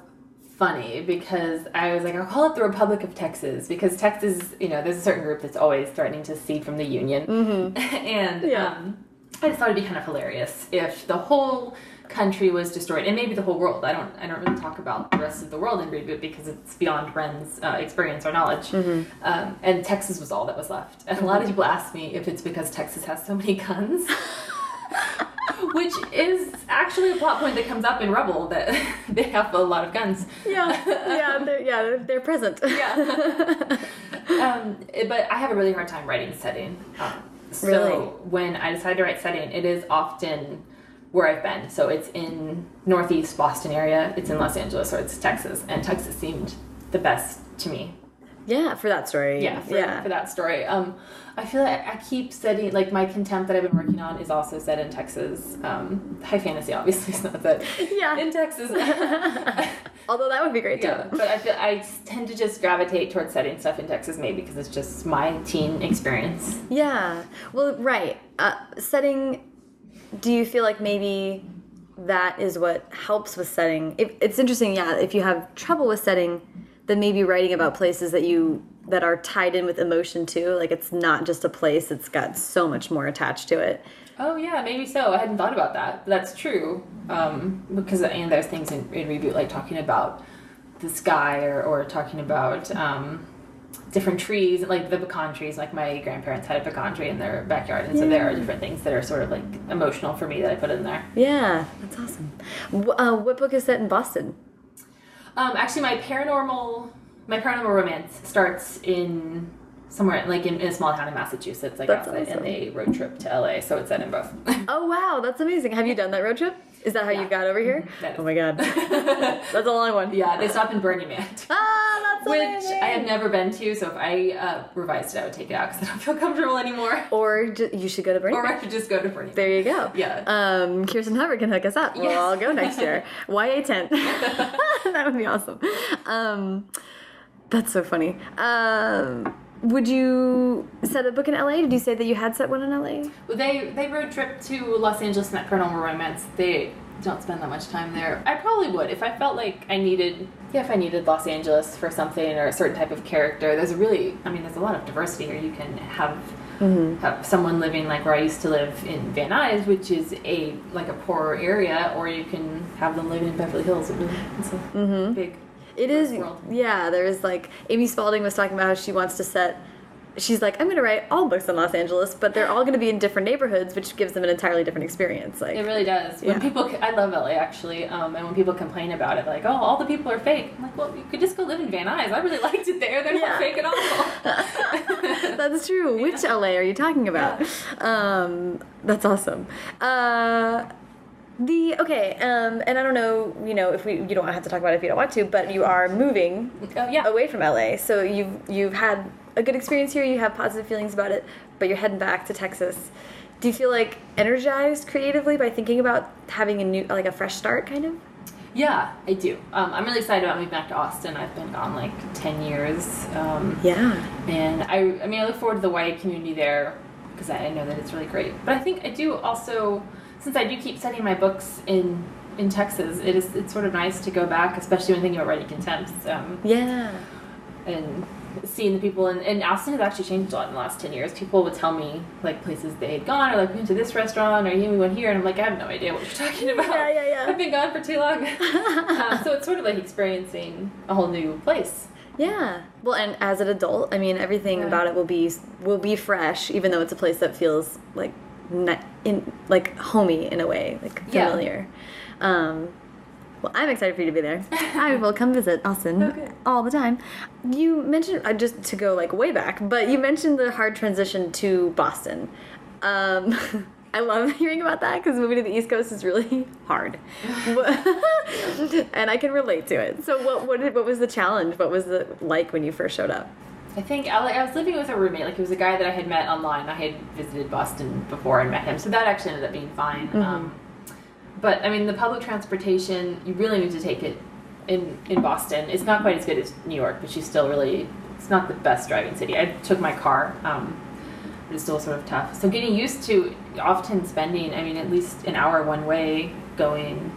funny because I was like, I'll call it the Republic of Texas because Texas, you know, there's a certain group that's always threatening to secede from the Union, (laughs) and Yeah. um, I just thought it'd be kind of hilarious if the whole country was destroyed and maybe the whole world. I don't, I don't really talk about the rest of the world in reboot because it's beyond Wren's uh, experience or knowledge. Um, and Texas was all that was left. And a lot of people ask me if it's because Texas has so many (laughs) guns. (laughs) Which is actually a plot point that comes up in Rebel that (laughs) they have a lot of guns. Yeah, yeah, they're, yeah, they're, they're present. Yeah. um, but I have a really hard time writing setting. Um, so Really? when I decide to write setting, it is often where I've been. So it's in Northeast Boston area, it's in Los Angeles, or it's Texas. And Texas seemed the best to me. Yeah, for that story. Yeah, for, yeah. for that story. Um, I feel like I keep setting like my contemp that I've been working on is also set in Texas. Um, high fantasy obviously is not set (laughs) Yeah. in Texas. (laughs) Although that would be great too. yeah, but I feel I tend to just gravitate towards setting stuff in Texas maybe because it's just my teen experience. Yeah. Well, right. Uh, setting. Do you feel like maybe that is what helps with setting? If, it's interesting. Yeah. If you have trouble with setting, then maybe writing about places that you that are tied in with emotion too. Like it's not just a place; it's got so much more attached to it. Oh yeah, maybe so. I hadn't thought about that. That's true. Um, because and there's things in, in reboot like talking about the sky or, or talking about um, different trees, like the pecan trees. Like my grandparents had a pecan tree in their backyard, and so there are different things that are sort of like emotional for me that I put in there. Yeah, that's awesome. Uh, what book is set in Boston? Um, actually, my paranormal my paranormal romance starts in somewhere like in, in a small town in Massachusetts, like That's outside, awesome. and they road trip to LA, so it's set in both. (laughs) Oh wow, that's amazing. Have you done that road trip? Is that how you got over here? Is- Oh my god, (laughs) that's a long one. yeah, they stop in Burning Man. Ah, Which. I have never been to, so if I uh, revised it, I would take it out because I don't (laughs) feel comfortable anymore. Or you should go to Burning Or. I could just go to Burning There you go. Yeah. Um, Kirsten Hubbard can hook us up. We'll Yes. all go next year. (laughs) YA tent. (laughs) that would be awesome. Um, that's so funny. Um, would you set a book in LA? Did you say that you had set one in LA? They they road trip to Los Angeles in that paranormal romance. They don't spend that much time there. I probably would if I felt like I needed. Yeah, if I needed Los Angeles for something or a certain type of character. There's a really, I mean, there's a lot of diversity here. You can have mm-hmm. have someone living like where I used to live in Van Nuys, which is a like a poorer area, or you can have them living in Beverly Hills. It really, it's a mm-hmm. big. It is, world. yeah. There is like Amy Spalding was talking about how she wants to set. She's like, I'm going to write all books in Los Angeles, but they're all going to be in different neighborhoods, which gives them an entirely different experience. Like, It really does. When Yeah. people, I love LA actually, um, and when people complain about it, like, oh, all the people are fake. I'm like, well, you could just go live in Van Nuys. I really (laughs) liked it there. They're Yeah. not fake at all. (laughs) That's true. (laughs) Which LA are you talking about? Um, that's awesome. Uh, the okay, um, and I don't know, you know, if we you don't have to talk about it if you don't want to, but you are moving oh yeah. away from LA, so you've you've had a good experience here. You have positive feelings about it, but you're heading back to Texas. Do you feel like energized creatively by thinking about having a new, like a fresh start, kind of? Yeah, I do. Um, I'm really excited about moving back to Austin. I've been gone like 10 years. Um, Yeah. And I, I mean, I look forward to the YA community there because I know that it's really great. But I think I do also, since I do keep setting my books in in Texas, it is it's sort of nice to go back, especially when thinking about writing contemp. Um, Yeah. and seeing the people and, and Austin has actually changed a lot in the last 10 years. People would tell me like places they had gone or like we went to this restaurant or yeah, we went here and I'm like I have no idea what you're (laughs) talking about. Yeah, yeah, yeah. I've been gone for too long. (laughs) um, so it's sort of like experiencing a whole new place. Yeah. Well, and as an adult, I mean, everything Yeah. about it will be will be fresh, even though it's a place that feels like in like homey in a way, like Yeah. familiar. Um, Well, I'm excited for you to be there. (laughs) I will come visit Austin Okay. all the time. You mentioned uh, just to go like way back, but you mentioned the hard transition to Boston. Um, (laughs) I love (laughs) hearing about that because moving to the East Coast is really hard, and I can relate to it. So, what what did, what was the challenge? What was it like when you first showed up? I think I, like, I was living with a roommate. Like he was a guy that I had met online. I had visited Boston before and met him, so that actually ended up being fine. Um, but I mean, the public transportation, you really need to take it in in Boston. It's not quite as good as New York, but she's still really. It's not the best driving city. I took my car, um, but it's still sort of tough. So getting used to often spending, I mean, at least an hour one way going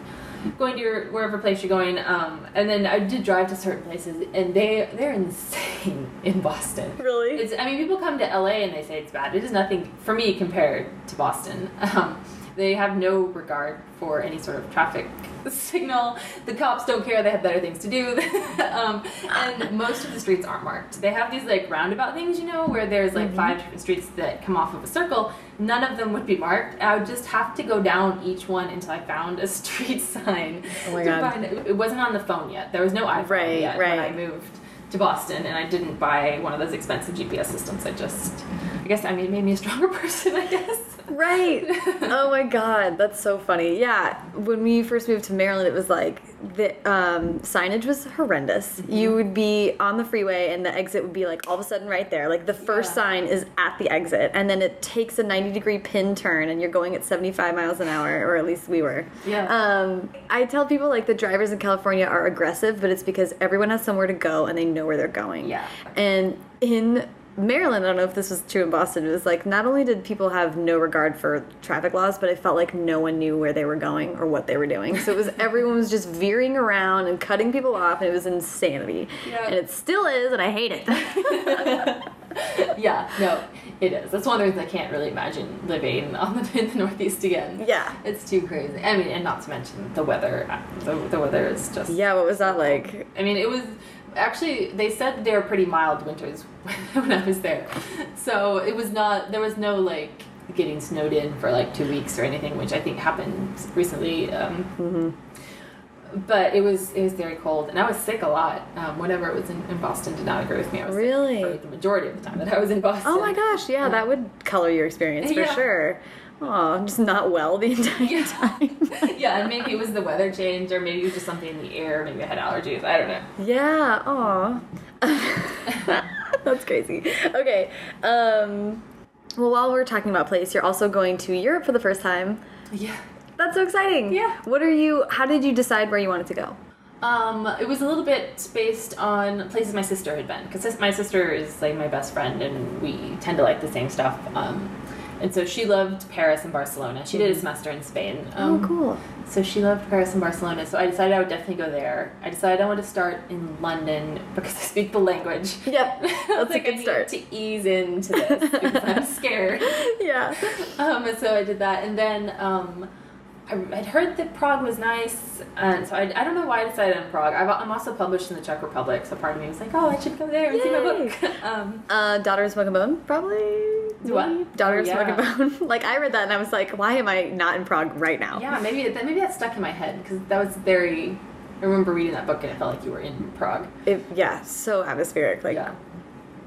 going to your wherever place you're going um, and then i did drive to certain places and they they're insane (laughs) in boston Really? it's, I mean, people come to LA and they say it's bad. It is nothing for me compared to Boston. (laughs) Um, they have no regard for any sort of traffic (laughs) signal. The cops don't care. They have better things to do. (laughs) um, and most of the streets aren't marked. They have these like roundabout things, you know, where there's like five different streets that come off of a circle. None of them would be marked. I would just have to go down each one until I found a (laughs) street sign. Oh my God. it. Wasn't on the phone yet. There was no iPhone Right, yet when I moved to Boston, and I didn't buy one of those expensive GPS systems. I just, I guess, I mean, it made me a stronger person. I guess. Right. oh my god, that's so funny. Yeah, when we first moved to Maryland, it was like the um, signage was horrendous. Mm-hmm. You would be on the freeway, and the exit would be like all of a sudden right there. Like the first Yeah. sign is at the exit, and then it takes a ninety degree pin turn, and you're going at seventy five miles an hour, or at least we were. Yeah. Um, I tell people like the drivers in California are aggressive, but it's because everyone has somewhere to go and they know where they're going. Yeah. And in Maryland, I don't know if this was true in Boston, it was like not only did people have no regard for traffic laws, but it felt like no one knew where they were going or what they were doing. So it was (laughs) everyone was just veering around and cutting people off, and it was insanity. And it still is, and I hate it. (laughs) yeah, no, it is. That's one of the reasons I can't really imagine living on the, (laughs) in the Northeast again. Yeah. It's too crazy. I mean, and not to mention the weather. The, the weather is just. yeah, what was that like? I mean, it was actually they said they were pretty mild winters (laughs) when I was there, so it was not. There was no like getting snowed in for like two weeks or anything, which I think happened recently. Um, Mm-hmm. But it was it was very cold, and I was sick a lot. Um, whenever it was in, in Boston, did not agree with me. I was sick Really? the majority of the time that I was in Boston. Oh my gosh, yeah, that would color your experience (laughs) for Yeah. sure. Oh, just not well the (laughs) entire Yeah. time. (laughs) yeah, and maybe it was the weather change, or maybe it was just something in the air. Maybe I had allergies. I don't know. Yeah. Oh, (laughs) That's crazy. Okay. Um, well, while we're talking about place, you're also going to Europe for the first time. Yeah. That's so exciting. Yeah. What are you? How did you decide where you wanted to go? Um, it was a little bit based on places my sister had been because my sister is like my best friend and we tend to like the same stuff. Um, and so she loved Paris and Barcelona. She did a semester in Spain. Um, oh, cool. So she loved Paris and Barcelona. So I decided I would definitely go there. I decided I want to start in London (laughs) because I speak the language. Yep. (laughs) I That's a like, I good need start. to ease into this (laughs) because I'm scared. Yeah. Um, and so I did that, and then um, I, I'd heard that Prague was nice, and so I, I don't know why I decided on Prague. I've, I'm also published in the Czech Republic, so part of me was like, oh, I should go there and see my book. um, Uh, Daughter of Smoke and Bone, probably. What? Daughter of yeah. and Bone. (laughs) like I read that and I was like, why am I not in Prague right now? yeah, maybe that maybe that stuck in my head because that was very. I remember reading that book and it felt like you were in Prague. It, yeah. So atmospheric. Like. yeah.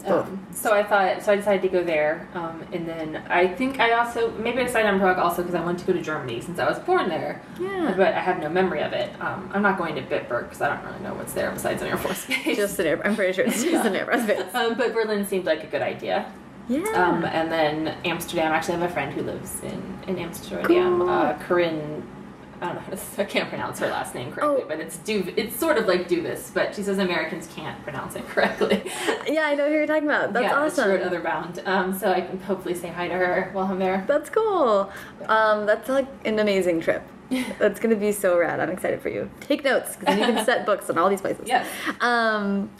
Um, so I thought, so I decided to go there, um, and then I think I also maybe I decided on Prague also because I wanted to go to Germany since I was born there. Yeah. But I have no memory of it. Um, I'm not going to Bitburg because I don't really know what's there besides an Air Force base. Just an air. I'm pretty sure it's (laughs) just Yeah. an air base. um, but Berlin seemed like a good idea. Yeah. Um, and then Amsterdam. Actually, I have a friend who lives in in Amsterdam. Cool. Uh, Corinne. I don't know how to. I can't pronounce her last name correctly, Oh. but it's Du. It's sort of like Duvis, but she says Americans can't pronounce it correctly. (laughs) yeah, I know who you're talking about. That's yeah, awesome. She wrote Otherbound. Um, so I can hopefully say hi to her while I'm there. That's cool. Um, that's like an amazing trip. (laughs) That's gonna be so rad. I'm excited for you. Take notes because you can (laughs) set books in all these places. Yes. Um,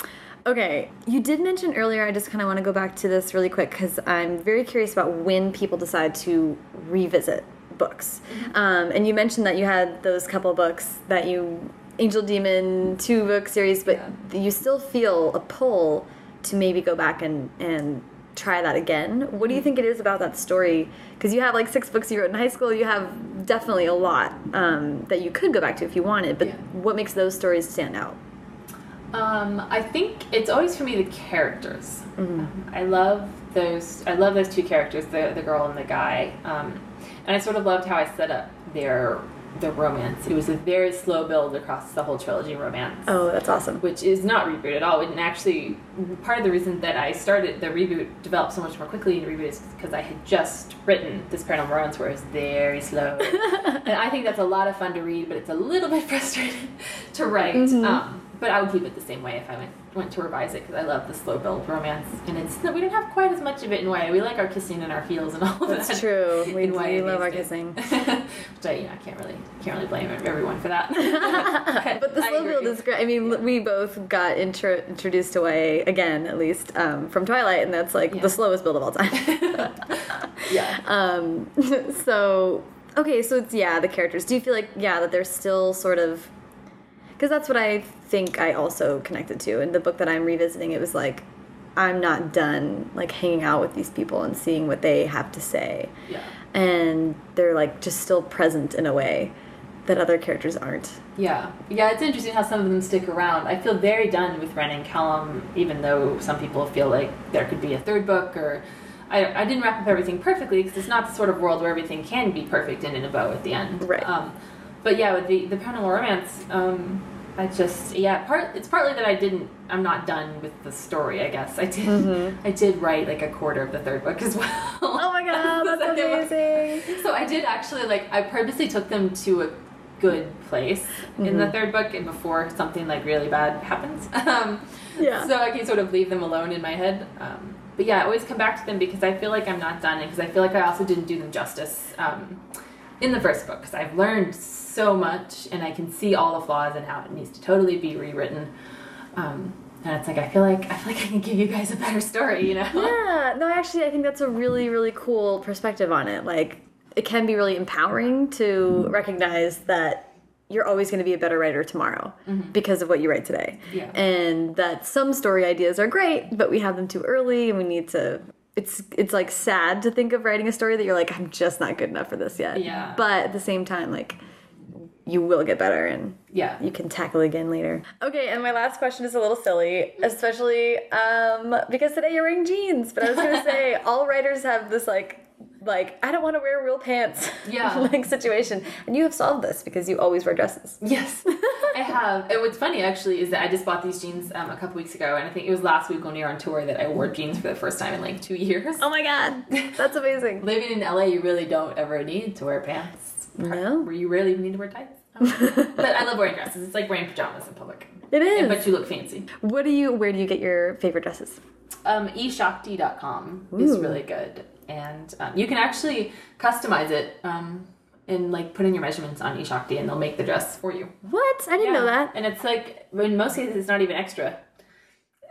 okay, you did mention earlier. I just kind of want to go back to this really quick because I'm very curious about when people decide to revisit books. Um, and you mentioned that you had those couple books that you Angel Demon two book series, but you still feel a pull to maybe go back and and try that again. What do you think it is about that story? Because you have like six books you wrote in high school. You have definitely a lot um, that you could go back to if you wanted. But Yeah. what makes those stories stand out? Um, I think it's always for me the characters. Mm-hmm. Um, I love those. I love those two characters, the the girl and the guy. Um, and I sort of loved how I set up their their romance. It was a very slow build across the whole trilogy romance. Oh, that's awesome. Which is not reboot at all. And actually, part of the reason that I started the reboot developed so much more quickly in reboot is because I had just written this paranormal romance where it was very slow. (laughs) and I think that's a lot of fun to read, but it's a little bit (laughs) frustrating to write. Mm-hmm. Um, but I would keep it the same way if I went went to revise it because I love the slow build romance, and it's we don't have quite as much of it in YA. We like our kissing and our feels and all of That's that. true. (laughs) We in do YA love our days. kissing. Which I, you know, I can't really can't really blame everyone for that. (laughs) but the slow build is great. I mean, we both got intro introduced to YA again, at least um, from Twilight, and that's like Yeah. the slowest build of all time. (laughs) yeah. um, so okay, so it's yeah, the characters. Do you feel like yeah that they're still sort of because that's what I think I also connected to in the book that I'm revisiting. It was like I'm not done like hanging out with these people and seeing what they have to say, Yeah. and they're like just still present in a way that other characters aren't. Yeah, yeah, it's interesting how some of them stick around. I feel very done with Wren and Callum, even though some people feel like there could be a third book or. I, I didn't wrap up everything perfectly because it's not the sort of world where everything can be perfect and in a bow at the end. Right. Um, but yeah, with the the paranormal romance, um, I just yeah, part it's partly that I didn't. I'm not done with the story. I guess I did. I did write like a quarter of the third book as well. Mm-hmm. (laughs) Oh my god, (laughs) that's second book. amazing! So I did actually like I purposely took them to a good place in Mm-hmm. the third book and before something like really bad happens. (laughs) Um, Yeah. So I can sort of leave them alone in my head. Um, but yeah, I always come back to them because I feel like I'm not done because I feel like I also didn't do them justice um, in the first book because I've learned so much and I can see all the flaws and how it needs to totally be rewritten. Um, and it's like I feel like I feel like I can give you guys a better story, you know? Yeah, (laughs) no, actually, I think that's a really, really cool perspective on it. Like, it can be really empowering to recognize that you're always going to be a better writer tomorrow because of what you write today. Yeah. And that some story ideas are great, but we have them too early and we need to. It's it's like sad to think of writing a story that you're like I'm just not good enough for this yet. Yeah. But at the same time, like you will get better and Yeah. you can tackle again later. Okay, and my last question is a little silly, especially um, because today you're wearing jeans. But I was gonna (laughs) say all writers have this like like I don't want to wear real pants Yeah. (laughs) like situation, and you have solved this because you always wear dresses. Yes, (laughs) I have. And what's funny actually is that I just bought these jeans um, a couple weeks ago, and I think it was last week when we were on tour that I wore jeans for the first time in like two years. Oh my god, that's amazing. (laughs) Living in LA, you really don't ever need to wear pants. No. Where you rarely even need to wear tights. But I love wearing dresses. It's like wearing pajamas in public. It is. But you look fancy. What do you? Where do you get your favorite dresses? Um, eShakti.com is really good. And um, you can actually customize it um, and like put in your measurements on eShakti and they'll make the dress for you. What? I didn't know that. And it's like, in most cases, it's not even extra.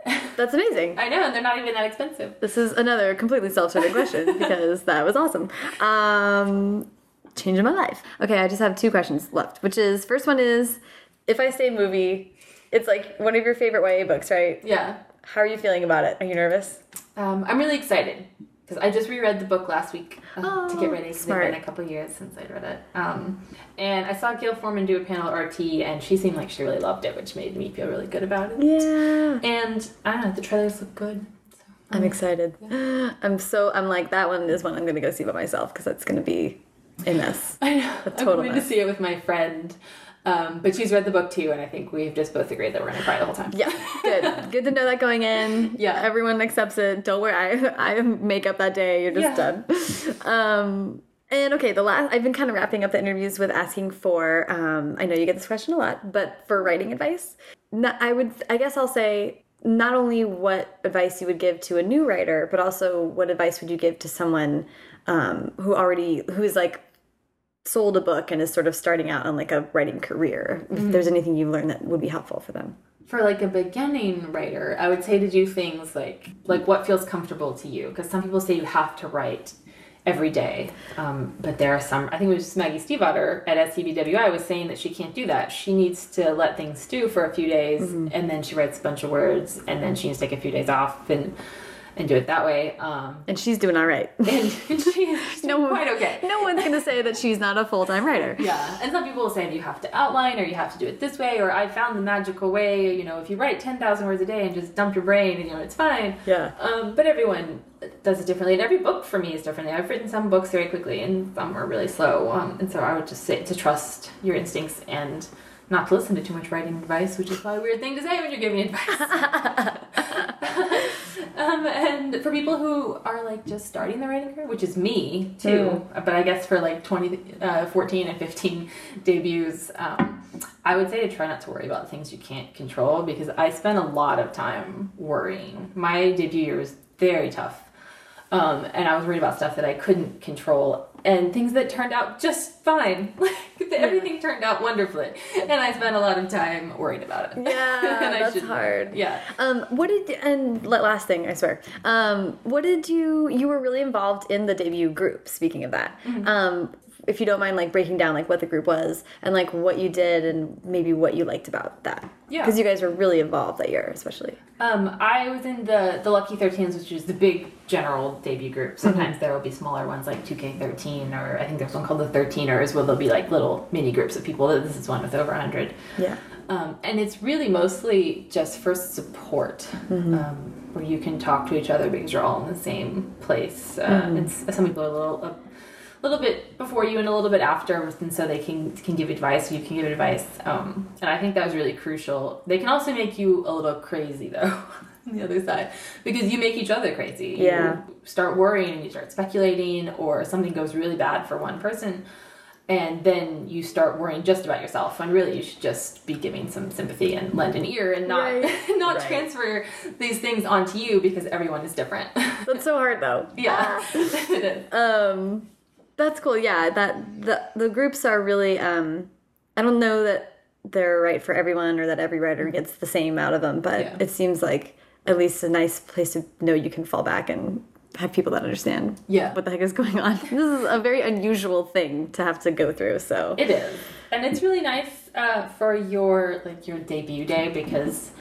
(laughs) That's amazing. I know, and they're not even that expensive. This is another completely self-serving question (laughs) because that was awesome. Um, changing my life. Okay, I just have two questions left. Which is first one is if I say movie, it's like one of your favorite YA books, right? Yeah. How are you feeling about it? Are you nervous? Um, I'm really excited because I just reread the book last week uh, to Oh, get ready. 'cause It's been a couple years since I'd read it. Um, and I saw Gayle Forman do a panel at RT, and she seemed like she really loved it, which made me feel really good about it. Yeah. And I don't know, the trailers look good. So. I'm excited. (gasps) I'm so I'm like that one is one I'm gonna go see by myself because that's gonna be a mess. (laughs) I know. A total I'm going mess. to see it with my friend. Um, but she's read the book too, and I think we've just both agreed that we're to cry the whole time. Yeah, good. (laughs) Good to know that going in. Yeah. Everyone accepts it. Don't worry. I I have makeup that day. You're just Yeah. done. Um and okay, the last I've been kind of wrapping up the interviews with asking for um I know you get this question a lot, but for writing advice. No, I would I guess I'll say not only what advice you would give to a new writer, but also what advice would you give to someone um who already who's like sold a book and is sort of starting out on like a writing career. If there's anything you've learned that would be helpful for them. For like a beginning writer, I would say to do things like like what feels comfortable to you, because some people say you have to write every day, um, but there are some. I think it was Maggie Stiefvater at SCBWI was saying that she can't do that. She needs to let things stew for a few days, and then she writes a bunch of words, and then she needs to take a few days off and. And do it that way. Um, and she's doing all right. (laughs) and (laughs) she's no, quite okay. No one's going to say that she's not a full time writer. (laughs) Yeah, and some people will say you have to outline or you have to do it this way or I found the magical way. You know, if you write ten thousand words a day and just dump your brain, and, you know, it's fine. Yeah. Um, but everyone does it differently, and every book for me is differently. I've written some books very quickly, and some are really slow. Um, and so I would just say to trust your instincts and not to listen to too much writing advice, which is probably a weird thing to say when you're giving advice. (laughs) um, and for people who are like just starting the writing career, which is me too, mm. but I guess for like 20, uh, 14 and 15 debuts, um, I would say to try not to worry about things you can't control because I spent a lot of time worrying. My debut year was very tough. Um, and I was worried about stuff that I couldn't control and things that turned out just fine. (laughs) Like everything turned out wonderfully, and I spent a lot of time worried about it. Yeah, (laughs) that's hard. Yeah. Um, what did and last thing I swear. Um, what did you you were really involved in the debut group? Speaking of that, mm -hmm. um, if you don't mind like breaking down like what the group was and like what you did and maybe what you liked about that yeah because you guys were really involved that year especially um i was in the the lucky 13s which is the big general debut group mm-hmm. sometimes mm -hmm. there will be smaller ones like 2k13 or i think there's one called the 13ers where there'll be like little mini groups of people this is one with over 100 yeah um, and it's really mostly just for support mm -hmm. um, where you can talk to each other because you're all in the same place uh, mm -hmm. and some people are a little uh, little bit before you and a little bit after, and so they can can give advice. You can give advice, um, and I think that was really crucial. They can also make you a little crazy though. (laughs) on the other side because you make each other crazy yeah you start worrying and you start speculating or something goes really bad for one person and then you start worrying just about yourself when really you should just be giving some sympathy and lend an ear and not right. (laughs) not right. transfer these things onto you because everyone is different (laughs) that's so hard though yeah um that's cool. Yeah, that the the groups are really. Um, I don't know that they're right for everyone or that every writer gets the same out of them, but yeah. it seems like at least a nice place to know you can fall back and have people that understand yeah. what the heck is going on. This is a very unusual thing to have to go through. So it is, and it's really nice uh, for your like your debut day because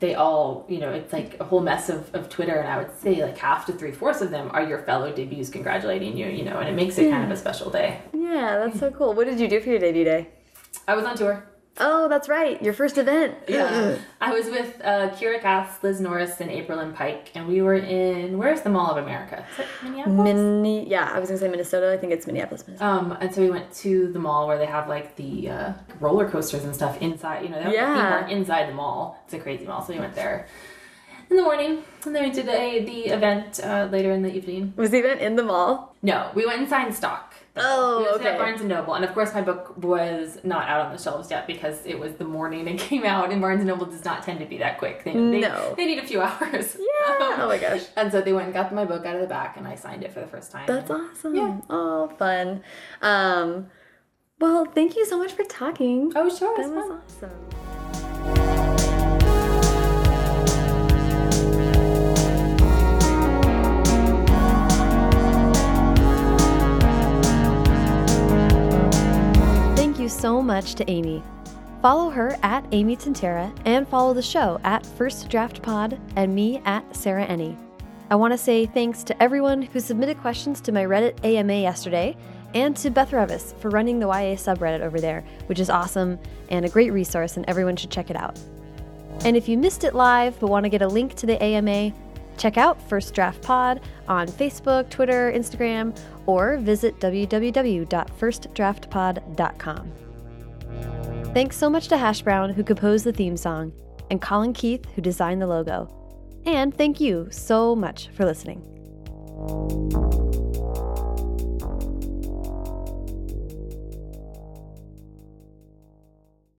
they all, you know, it's like a whole mess of, of Twitter, and I would say like half to three fourths of them are your fellow debuts congratulating you, you know, and it makes it yeah. kind of a special day. Yeah, that's so cool. What did you do for your debut day? I was on tour. Oh, that's right. Your first event. Yeah. I was with uh, Kiera Cass, Liz Norris, and Aprilynne Pike, and we were in, where's the Mall of America? Is it Minneapolis? Mini, yeah, I was going to say Minnesota. I think it's Minneapolis, Minnesota. Um, and so we went to the mall where they have like the uh, roller coasters and stuff inside, you know, they have yeah. inside the mall. It's a crazy mall. So we went there in the morning, and then we did a, the event uh, later in the evening. Was the event in the mall? No, we went and signed stock. Oh, okay. At Barnes and Noble, and of course, my book was not out on the shelves yet because it was the morning it (laughs) came out, and Barnes and Noble does not tend to be that quick. They, they, no, they need a few (laughs) hours. Yeah. Um, oh my gosh. And so they went and got my book out of the back, and I signed it for the first time. That's awesome. Yeah. Oh, fun. Um, well, thank you so much for talking. Oh, sure. That was fun. awesome. So much to Amy. Follow her at Amy Tintera and follow the show at First Draft Pod and me at Sarah Enni. I want to say thanks to everyone who submitted questions to my Reddit AMA yesterday and to Beth Revis for running the YA subreddit over there, which is awesome and a great resource, and everyone should check it out. And if you missed it live but want to get a link to the AMA, check out First Draft Pod on Facebook, Twitter, Instagram, or visit www.firstdraftpod.com. Thanks so much to Hash Brown, who composed the theme song, and Colin Keith, who designed the logo. And thank you so much for listening.